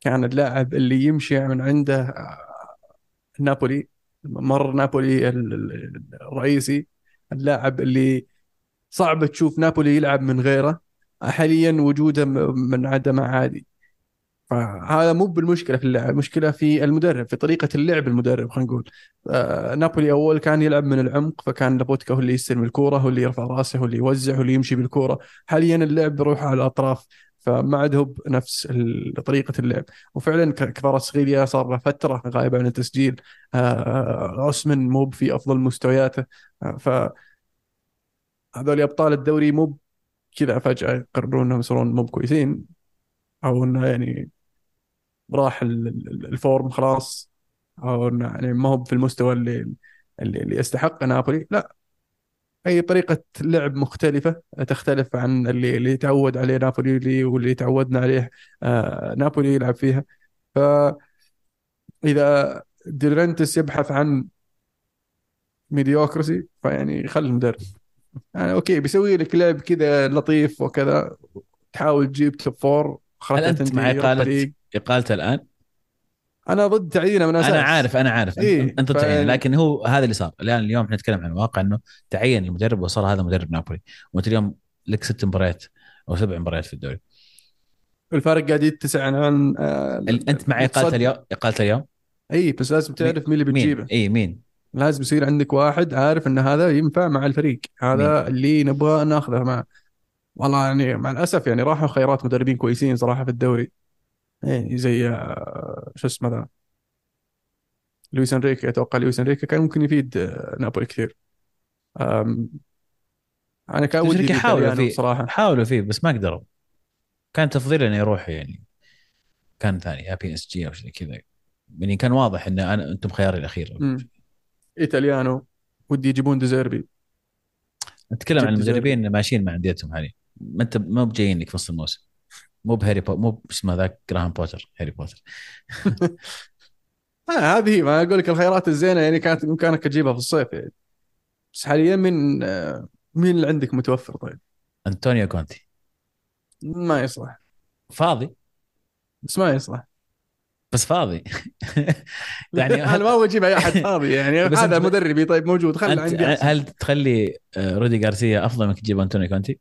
S2: كان اللاعب اللي يمشي من عنده آه، نابولي مر نابولي ال- ال- الرئيسي اللاعب اللي صعب تشوف نابولي يلعب من غيره حاليا وجوده من عدمه عادي. فهذا مو بالمشكلة في اللاعب المشكلة في المدرب في طريقة اللعب المدرب خلينا نقول. آه، نابولي أول كان يلعب من العمق فكان لابوتكا هو اللي يستلم الكورة هو اللي يرفع رأسه هو اللي يوزع هو اللي يمشي بالكورة. حاليا اللعب بيروح على الأطراف. فما عاد هو بنفس طريقة اللعب. وفعلا كفاراتسخيليا صار له فترة غايب عن التسجيل. آه، اوسمن مو في أفضل مستوياته. آه، ف هذول أبطال الدوري مو كذا فجأة يقررون إنهم يصيرون مو كويسين أو إنه يعني راح ال- ال- ال form خلاص أو إنه يعني ما هو في المستوى اللي اللي, يستحقه نابولي. لا أي طريقة لعب مختلفة تختلف عن اللي اللي تعود عليه نابولي اللي- واللي تعودنا عليه آه نابولي يلعب فيها ف إذا ديرنتس يبحث عن mediocrity فيعني خلي المدرب يعني okay بيسوي لك لعب كذا لطيف وكذا تحاول تجيب top four
S1: هل أنت مع
S2: إقالته.
S1: اقالته الآن؟
S2: أنا ضد تعيينه من أساس
S1: أنا عارف أنا عارف.
S2: إيه،
S1: أنت انت
S2: ف-
S1: لكن هو هذا اللي صار. الآن اليوم إحنا نتكلم عن الواقع إنه تعين المدرب وصار هذا مدرب نابولي. وأنت اليوم لك ست مباريات أو سبع مباريات في الدوري.
S2: الفارق قاعد يتسع عن آه،
S1: أنت مع
S2: متصدر.
S1: اليوم؟ اقالته اليوم؟
S2: إي بس لازم تعرف مين اللي بتجيبه.
S1: مين؟ إي مين؟
S2: لازم يصير عندك واحد عارف إن هذا ينفع مع الفريق. هذا اللي نبغى ناخذه معه والله يعني مع الأسف يعني راحوا خيارات مدربين كويسين صراحة في الدوري. إيه زي آه، شو اسمه ذا؟ لويس انريكي. أتوقع لويس انريكي كان ممكن يفيد آه، نابولي كثير. أنا كان ودي
S1: حاولوا فيه
S2: صراحة
S1: حاولوا فيه بس ما قدروا. كان تفضيل إنه يروح يعني كان ثاني يا بي إس جي أو شيء كذا. يعني كان واضح ان أنا أنتم خياري
S2: الأخير. إيطاليانو. ودي يجيبون دي زيربي
S1: نتكلم عن المدربين ماشيين مع أنديتهم حاليا ما أنت مو بجايين لك في نص الموسم. مو ب هاري بو... مو اسمه ذاك جراهام بوتر هاري بوتر.
S2: آه هذه ما أقول لك الخيارات الزينة يعني كانت بامكانك تجيبها في الصيف يعني. بس حاليا من آه، مين اللي عندك متوفر؟ طيب؟
S1: أنطونيو كونتي.
S2: ما يصلح.
S1: فاضي؟
S2: بس ما يصلح.
S1: بس فاضي. يعني
S2: أنا
S1: هل,
S2: ما أبغى أجيب أي أحد فاضي يعني هذا مدربي طيب موجود خلي عندي.
S1: هل تخلي آه، رودي غارسيا أفضل منك تجيب أنطونيو كونتي؟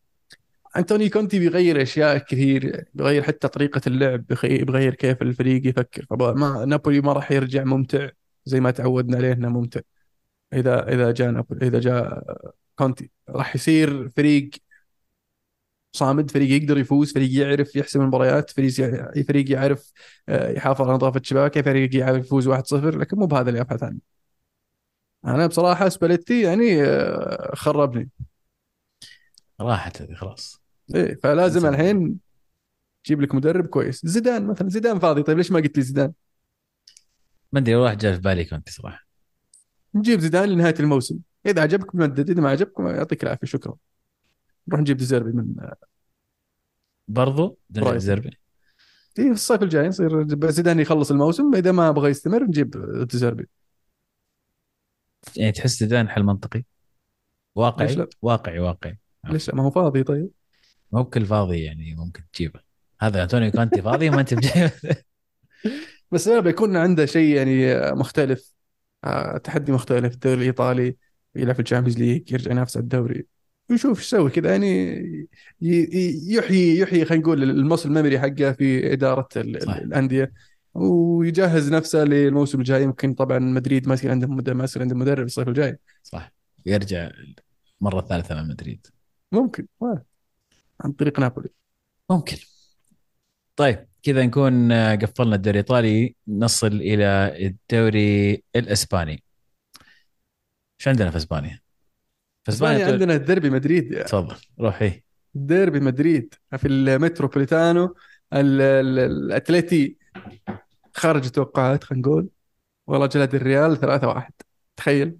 S2: أنتوني كونتي بيغير أشياء كثير بيغير حتى طريقة اللعب بيغير كيف الفريق يفكر. فما نابولي ما راح يرجع ممتع زي ما تعودنا عليه إنه ممتع. إذا إذا جاء إذا جاء كونتي راح يصير فريق صامد فريق يقدر يفوز فريق يعرف يحسم المباريات فريق فريق يعرف آه، يحافظ على نظافة شباكه فريق يعرف يفوز 1-0 لكن مو بهذا اللي أبحث عنه. أنا بصراحة سباليتي يعني آه، خربني.
S1: راحت هذه خلاص.
S2: إيه فلازم. الحين تجيب لك مدرب كويس. زيدان مثلا. زيدان فاضي. طيب ليش ما قلت لي زيدان؟
S1: ما أدري واحد جاء في بالي كنت صراحة.
S2: نجيب زيدان لنهاية الموسم. إذا عجبك مدد إذا ما عجبك يعطيك العافية. شكرا. نروح نجيب دي زيربي من
S1: برضو. زيربي
S2: إيه، في الصيف الجاي نصير زيدان يخلص الموسم إذا ما بغى يستمر نجيب دي زيربي
S1: يعني تحس زيدان حل منطقي. واقعي؟ واقعي واقعي.
S2: ليش؟ ما هو فاضي. طيب.
S1: مو بكل فاضي يعني ممكن تجيبه. هذا انطونيو كونتي فاضي وما أنت بجيبه.
S2: بس لا بيكون عنده شيء يعني مختلف. آه، تحدي مختلف الدوري الإيطالي يلعب في ال Champions League يرجع ينافس على الدوري. ويشوف إيش يسوي كذا يعني يحيي يحيي خلينا نقول ال muscle memory حقه في
S1: إدارة.
S2: الأندية. ويجهز نفسه للموسم الجاي. يمكن طبعا مدريد ما يصير عندهم ما يصير عندهم مدرب الصيف الجاي.
S1: صح يرجع مرة ثالثة مع مدريد.
S2: ممكن. عن طريق نابولي.
S1: ممكن. طيب كذا نكون آه، قفلنا الدوري الإيطالي. نصل إلى الدوري الإسباني. إيش عندنا في إسبانيا؟ في
S2: إسبانيا
S1: إسبانيا
S2: عندنا الديربي مدريد.
S1: تفضل روح إيه.
S2: ديربي مدريد في المتروبوليتانو. ال- ال- الأتليتي خارج التوقعات خلينا نقول. والله جلد الريال 3 1 تخيل.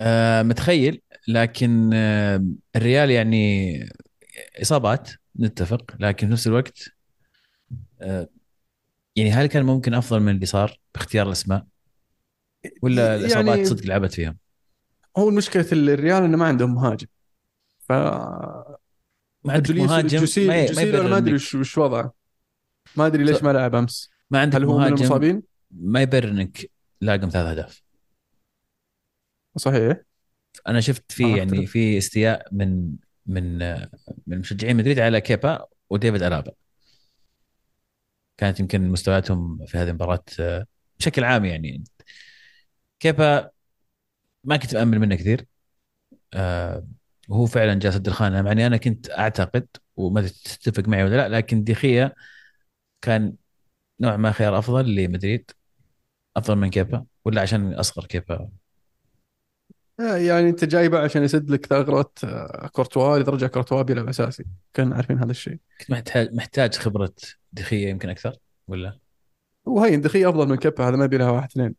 S1: آه متخيل لكن آه الريال يعني إصابات نتفق لكن في نفس الوقت آه يعني هل كان ممكن أفضل من اللي صار باختيار الأسماء ولا الإصابات
S2: يعني
S1: صدق لعبت فيهم؟
S2: هو المشكلة الريال إنه ما عندهم مهاجم ف
S1: ما عندك مهاجم
S2: جوسي
S1: ما, ما أدري
S2: وش وضعه ما أدري ليش ما لعب أمس
S1: ما عندك
S2: هل هو من
S1: مهاجم
S2: المصابين؟
S1: ما يبرر إنك لاقم ثلاث أهداف
S2: صحيح
S1: أنا شفت في يعني. في استياء من من من مشجعين مدريد على كيبا وديفيد الابا كانت يمكن مستوياتهم في هذه المباراة بشكل عام يعني. كيبا ما كنت مأمل منه كثير. آه، وهو فعلا جالس سد الخانة. يعني أنا كنت أعتقد وما تتفق معي ولا لا لكن ديخيا كان نوع ما خيار أفضل لمدريد أفضل من كيبا ولا عشان أصغر كيبا.
S2: يعني أنت جايبه عشان يسد لك ثغرة آه، كورتوا لدرجه كورتوا بيلعب أساسي. كان عارفين هذا الشيء.
S1: كنت محتاج محتاج خبرة ديخيا يمكن أكثر ولا؟
S2: وهي دخية أفضل من كبه هذا ما يبي لها واحد اثنين.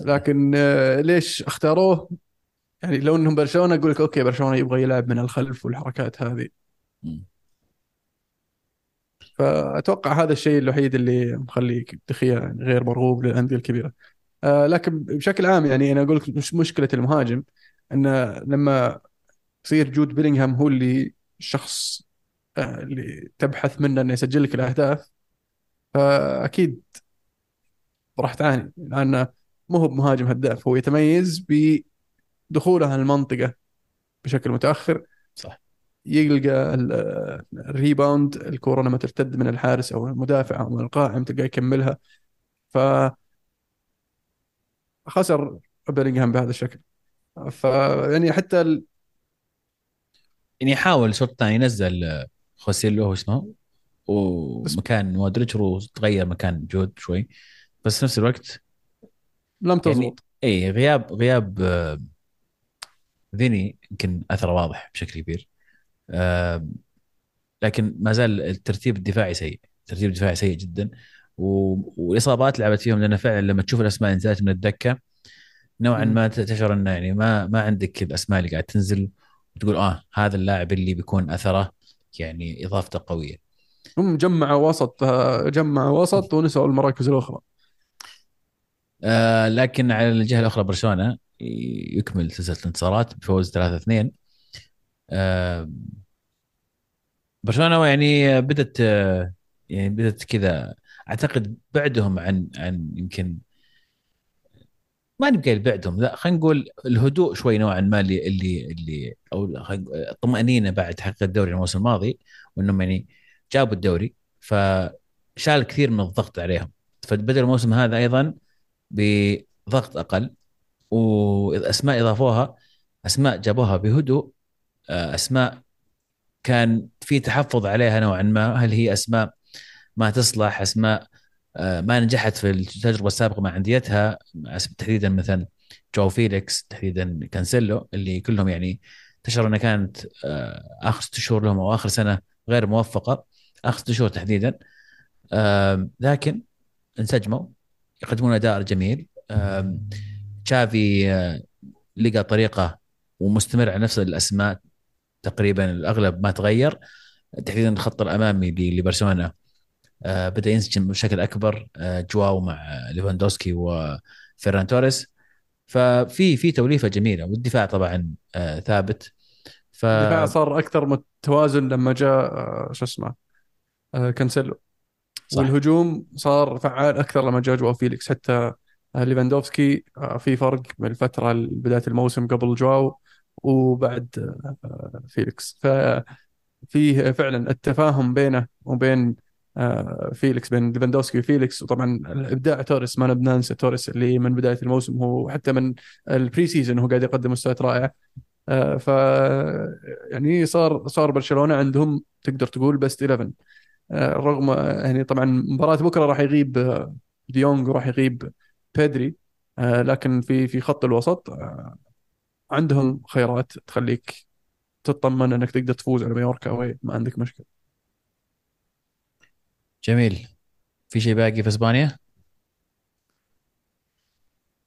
S2: لكن آه، ليش اختاروه؟ يعني لو إنهم برشلونة أقول لك أوكي برشلونة يبغى يلعب من الخلف والحركات هذه. فأتوقع هذا الشيء الوحيد اللي مخلي دخية يعني غير مرغوب للأندية الكبيرة. آه لكن بشكل عام يعني أنا أقول لك مش مشكلة المهاجم انه لما يصير جود بيلينغهام هو اللي الشخص آه اللي تبحث منه إنه يسجل لك الأهداف فأكيد راح تعاني لأنه مو هو بمهاجم هداف هو يتميز بدخوله المنطقة بشكل متأخر
S1: صح.
S2: يلقى ال- الريباوند الكورة لما ترتد من الحارس أو المدافع أو من القائم تلقاه يكملها ف خسر بيلينغهام بهذا الشكل. ف يعني حتى ال...
S1: يعني يحاول شوط ثاني ينزل آه، خوسيلو هو اسمه ومكان مودريتش وتغير مكان جود شوي. بس في نفس الوقت
S2: لم
S1: يعني
S2: تزبط.
S1: اي غياب غياب آه، فيني يمكن أثره واضح بشكل كبير. آه، لكن ما زال الترتيب الدفاعي سيء. الترتيب الدفاعي سيء جدا. و- والاصابات لعبت فيهم لأن فعلا لما تشوف الأسماء نزلت من الدكة نوعا. ما تشعر إنه يعني ما ما عندك الأسماء اللي قاعد تنزل وتقول آه هذا اللاعب اللي بيكون أثره يعني إضافته قوية.
S2: هم جمعوا وسط جمعوا وسط ونسوا المراكز الأخرى.
S1: آه لكن على الجهة الأخرى برشلونة يكمل سلسله الانتصارات بفوز 3-2 آه برشلونة يعني بدت آه يعني بدت كذا أعتقد بعدهم عن عن يمكن ما نبقى بعدهم لا خلينا نقول الهدوء شوي نوعا ما اللي اللي اللي أو الطمانينه بعد تحقيق الدوري الموسم الماضي وإنهم يعني جابوا الدوري فشال كثير من الضغط عليهم. فبدا الموسم هذا أيضا بضغط أقل وأسماء إضافوها أسماء جابوها بهدوء آه، أسماء كان في تحفظ عليها نوعا ما هل هي أسماء ما تصلح أسماء آه، ما نجحت في التجربة السابقة مع أنديتها تحديدا مثلا جو فيليكس تحديدا كانسيلو اللي كلهم يعني تشعر إنها كانت آه، آخر ست شهور لهم أو آخر سنة غير موفقة آخر ست شهور تحديدا. لكن انسجموا يقدمون أداء جميل. تشافي آه، لقى طريقة ومستمر على نفس الأسماء تقريبا الأغلب ما تغير تحديدا الخط الأمامي لبرشلونة. بدأ ينسجم بشكل أكبر آه، جواو مع ليفاندوفسكي وفيران توريس. ففي في توليفة جميلة والدفاع طبعا آه، ثابت. ف
S2: الدفاع صار أكثر متوازن لما جاء آه، شو اسمه آه، كانسيلو.
S1: صح.
S2: والهجوم صار فعال أكثر لما جاء جواو فيليكس. حتى آه، ليفاندوفسكي آه، في فرق من الفترة بداية الموسم قبل جواو وبعد آه، فيليكس. ففيه فعلا التفاهم بينه وبين آه، فيليكس بين ليفاندوفسكي وفيليكس. وطبعا الابداع توريس ما ننسى توريس اللي من بداية الموسم هو حتى من ال pre-season هو قاعد يقدم مستويات رائعة. آه، ف يعني صار صار برشلونة عندهم تقدر تقول best 11 آه، رغم يعني طبعا مباراة بكرة راح يغيب آه، ديونج وراح يغيب بيدري. آه، لكن في في خط الوسط آه، عندهم خيارات تخليك تطمن إنك تقدر تفوز على مايوركا ما عندك مشكلة.
S1: جميل. في شيء باقي في إسبانيا؟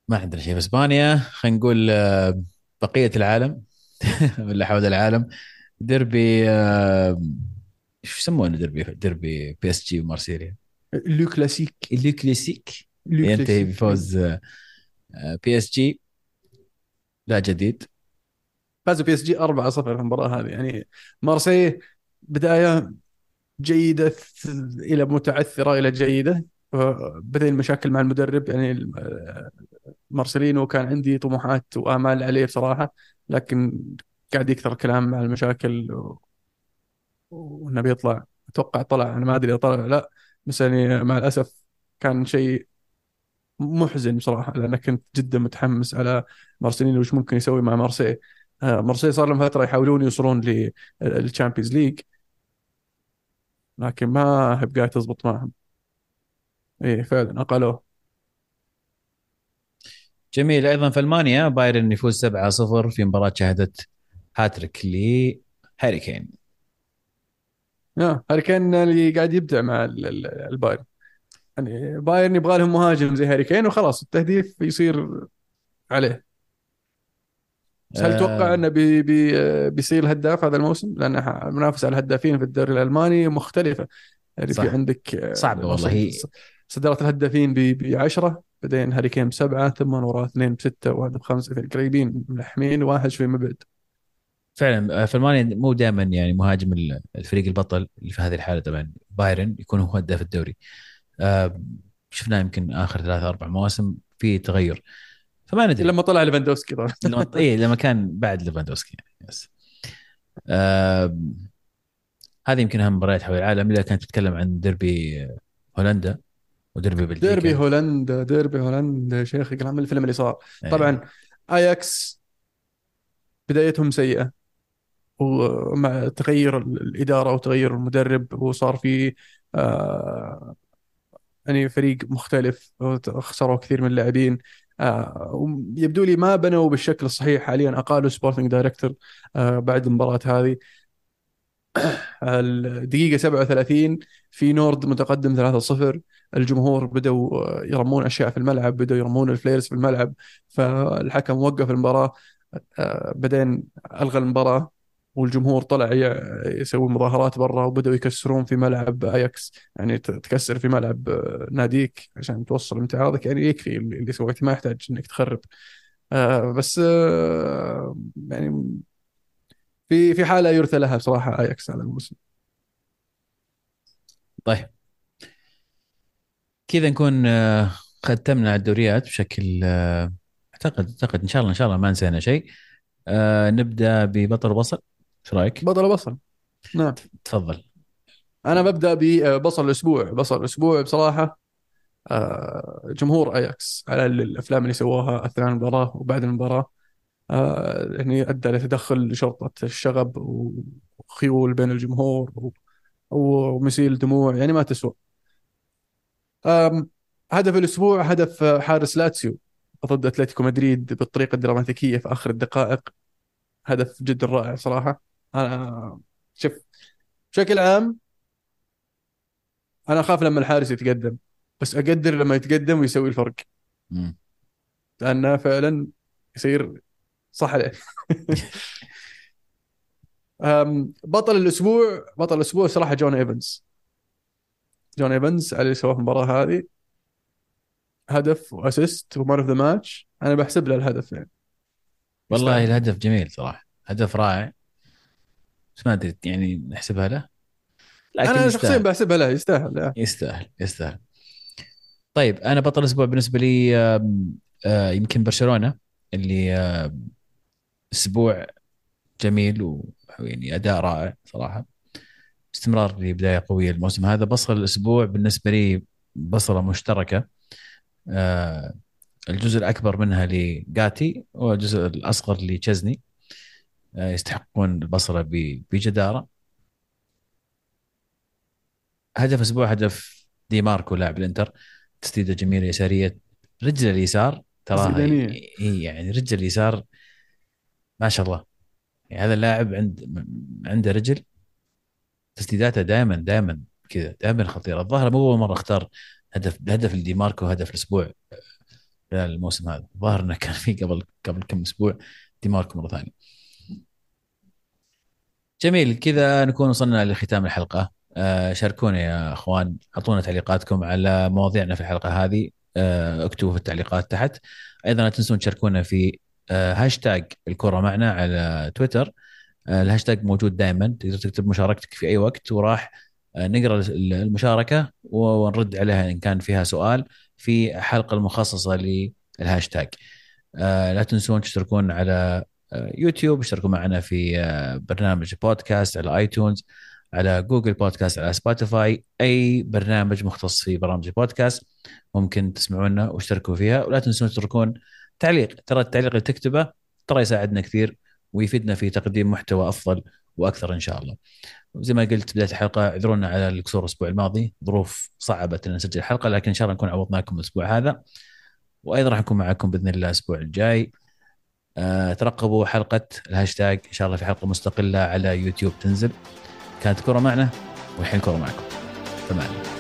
S1: ما عندنا شيء في إسبانيا. خلينا نقول آه، بقية العالم. ولا حول العالم ديربي آه، شو يسمونه ديربي؟ ديربي بي إس جي ومارسيليا.
S2: Le Classique.
S1: Le Classique.
S2: لو
S1: ينتهي
S2: كلاسيك.
S1: بفوز آه، آه، بي إس جي. لا جديد.
S2: فازوا بي إس جي 4-0 في المباراة هذه. يعني مارسي بداية جيدة إلى متعثرة إلى جيدة بدأ المشاكل مع المدرب يعني مارسيلينو كان عندي طموحات وآمال عليه بصراحة لكن قاعد يكثر الكلام مع المشاكل و- وإنه بيطلع. أتوقع طلع أنا ما أدري طلع لا بس يعني مع الأسف كان شيء محزن بصراحة لأن كنت جدا متحمس على مارسيلينو وش ممكن يسوي مع مارسي. آه، مارسي صار لهم فترة يحاولون يوصلون لل Champions League لكن ما هي قاعد تزبط معهم. إيه فعلا أقالوه.
S1: جميل. أيضا في ألمانيا بايرن يفوز 7-0 في مباراة شهدت هاتريك لهاري كين.
S2: يا هاري كين اللي قاعد يبدع مع ال- ال- البايرن. يعني بايرن يبغى لهم مهاجم زي هاري كين وخلاص التهديف يصير عليه. بس هل
S1: آه.
S2: تتوقع إنه بي بي بيصير هداف هذا الموسم؟ لأن المنافسه على الهدافين في الدوري الألماني مختلفة يعني
S1: صح.
S2: في عندك آه،
S1: صعبة والله هي.
S2: صدارة الهدافين ب 10 بعدين هاري كين بسبعة ثم وراه اثنين بستة وواحد بخمسة قريبين ملحمين وواحد شوي مبعد
S1: فعلا آه، في ألمانيا مو دائما يعني مهاجم ال- الفريق البطل اللي في هذه الحالة طبعا بايرن يكون هو هداف الدوري آه، شفناه يمكن آخر ثلاث أربع مواسم في تغير فما ندري.
S2: لما طلع ليفاندوفسكي طبعا.
S1: لما إيه لما كان بعد ليفاندوسكي يعني yes. آه هذه يمكن أهم مباريات حول العالم إذا كانت تتكلم عن ديربي هولندا وديربي بلجيكا.
S2: ديربي هولندا ديربي هولندا شيخ كلام الفيلم اللي صار.
S1: إيه.
S2: طبعا آياكس بدايتهم سيئة ومع تغير الإدارة وتغير المدرب وصار في آه يعني فريق مختلف خسروا كثير من اللاعبين. آه يبدو لي ما بنوا بالشكل الصحيح حاليا. أقالوا sporting director آه بعد المباراة هذه. الدقيقة 37 في نورد متقدم 3-0 الجمهور بدأوا يرمون أشياء في الملعب بدأوا يرمون الفليرز في الملعب. فالحكم وقف المباراة. آه، بعدين ألغى المباراة. والجمهور طلع يسوي مظاهرات برا وبدأوا يكسرون في ملعب أياكس. يعني تكسر في ملعب آه، ناديك عشان توصل امتعاضك يعني يكفي اللي سويته. ما يحتاج إنك تخرب. آه، بس آه، يعني في في حالة يرثى لها بصراحة أياكس هذا الموسم.
S1: طيب. كذا نكون ختمنا الدوريات بشكل اعتقد أعتقد إن شاء الله إن شاء الله ما نسينا شيء. آه، نبدأ ببطل وبصل إيش رأيك؟
S2: بطل بصل. نعم.
S1: تفضل.
S2: أنا ببدأ ببصل الأسبوع. بصل الأسبوع بصراحة آه، جمهور أياكس على الأفلام اللي سووها أثناء المباراة وبعد المباراة. آه، يعني أدى لتدخل شرطة الشغب وخيول بين الجمهور ومسيل دموع يعني ما تسوى. هدف الأسبوع هدف حارس لاتسيو ضد أتلتيكو مدريد بالطريقة الدراماتيكية في آخر الدقائق. هدف جدا رائع صراحة. أنا شوف بشكل عام أنا أخاف لما الحارس يتقدم بس أقدر لما يتقدم ويسوي الفرق.
S1: مم.
S2: لأنه فعلا يصير صح. عليه بطل الأسبوع بطل الأسبوع صراحة جون إيفنز. جون إيفنز على اللي سواه في المباراة هذه. هدف و assist و man of the match. أنا بحسب له الهدف يعني.
S1: والله. الهدف جميل صراحة. هدف رائع. بس ما أدري يعني نحسبها له؟ لكن
S2: أنا شخصيا بحسبها له يستاهل.
S1: يستاهل يستاهل. طيب أنا بطل الأسبوع بالنسبة لي آه، يمكن برشلونة اللي أسبوع جميل ويعني أداء رائع صراحة. استمرار لبداية قوية الموسم هذا. بصل الأسبوع بالنسبة لي بصلة مشتركة. آه، الجزء الأكبر منها لجاتي والجزء الأصغر لتشزني يستحقون البصرة بجدارة. هدف أسبوع هدف دي ماركو لاعب الإنتر. تسديدة جميلة يسارية. رجله اليسار تراها. هي يعني رجل اليسار ما شاء الله. يعني هذا اللاعب عند عنده رجل. تسديداته دائما دائما كذا دائما خطيرة. الظاهر مو أول مرة اختار هدف هدف لدي ماركو هدف الأسبوع خلال الموسم هذا. الظاهر إنه كان في قبل قبل كم أسبوع دي ماركو مرة ثانية. جميل كذا نكون وصلنا لختام الحلقة. آه، شاركونا يا أخوان أعطونا تعليقاتكم على مواضيعنا في الحلقة هذه. آه، اكتبوا في التعليقات تحت. أيضا لا تنسون تشاركونا في آه، هاشتاج الكرة معنا على تويتر. الهاشتاج موجود دائما تقدر تكتب مشاركتك في أي وقت وراح نقرأ المشاركة ونرد عليها إن كان فيها سؤال في حلقة المخصصة للهاشتاج. لا تنسون تشتركون على يوتيوب اشتركوا معنا في آه، برنامج بودكاست على آيتونز على جوجل بودكاست على سبوتيفاي. أي برنامج مختص في برامج البودكاست ممكن تسمعونا واشتركوا فيها. ولا تنسون تتركون تعليق. ترى التعليق اللي تكتبه ترى يساعدنا كثير ويفيدنا في تقديم محتوى أفضل وأكثر إن شاء الله. وزي ما قلت بداية الحلقة اعذرونا على القصور الأسبوع الماضي. ظروف صعبت إن نسجل الحلقة لكن إن شاء الله نكون عوضناكم الأسبوع هذا. وأيضا راح نكون معكم بإذن الله الأسبوع الجاي. ترقبوا حلقة الهاشتاج. إن شاء الله في حلقة مستقلة على يوتيوب تنزل. كانت كره معنا والحين كره معكم. فمان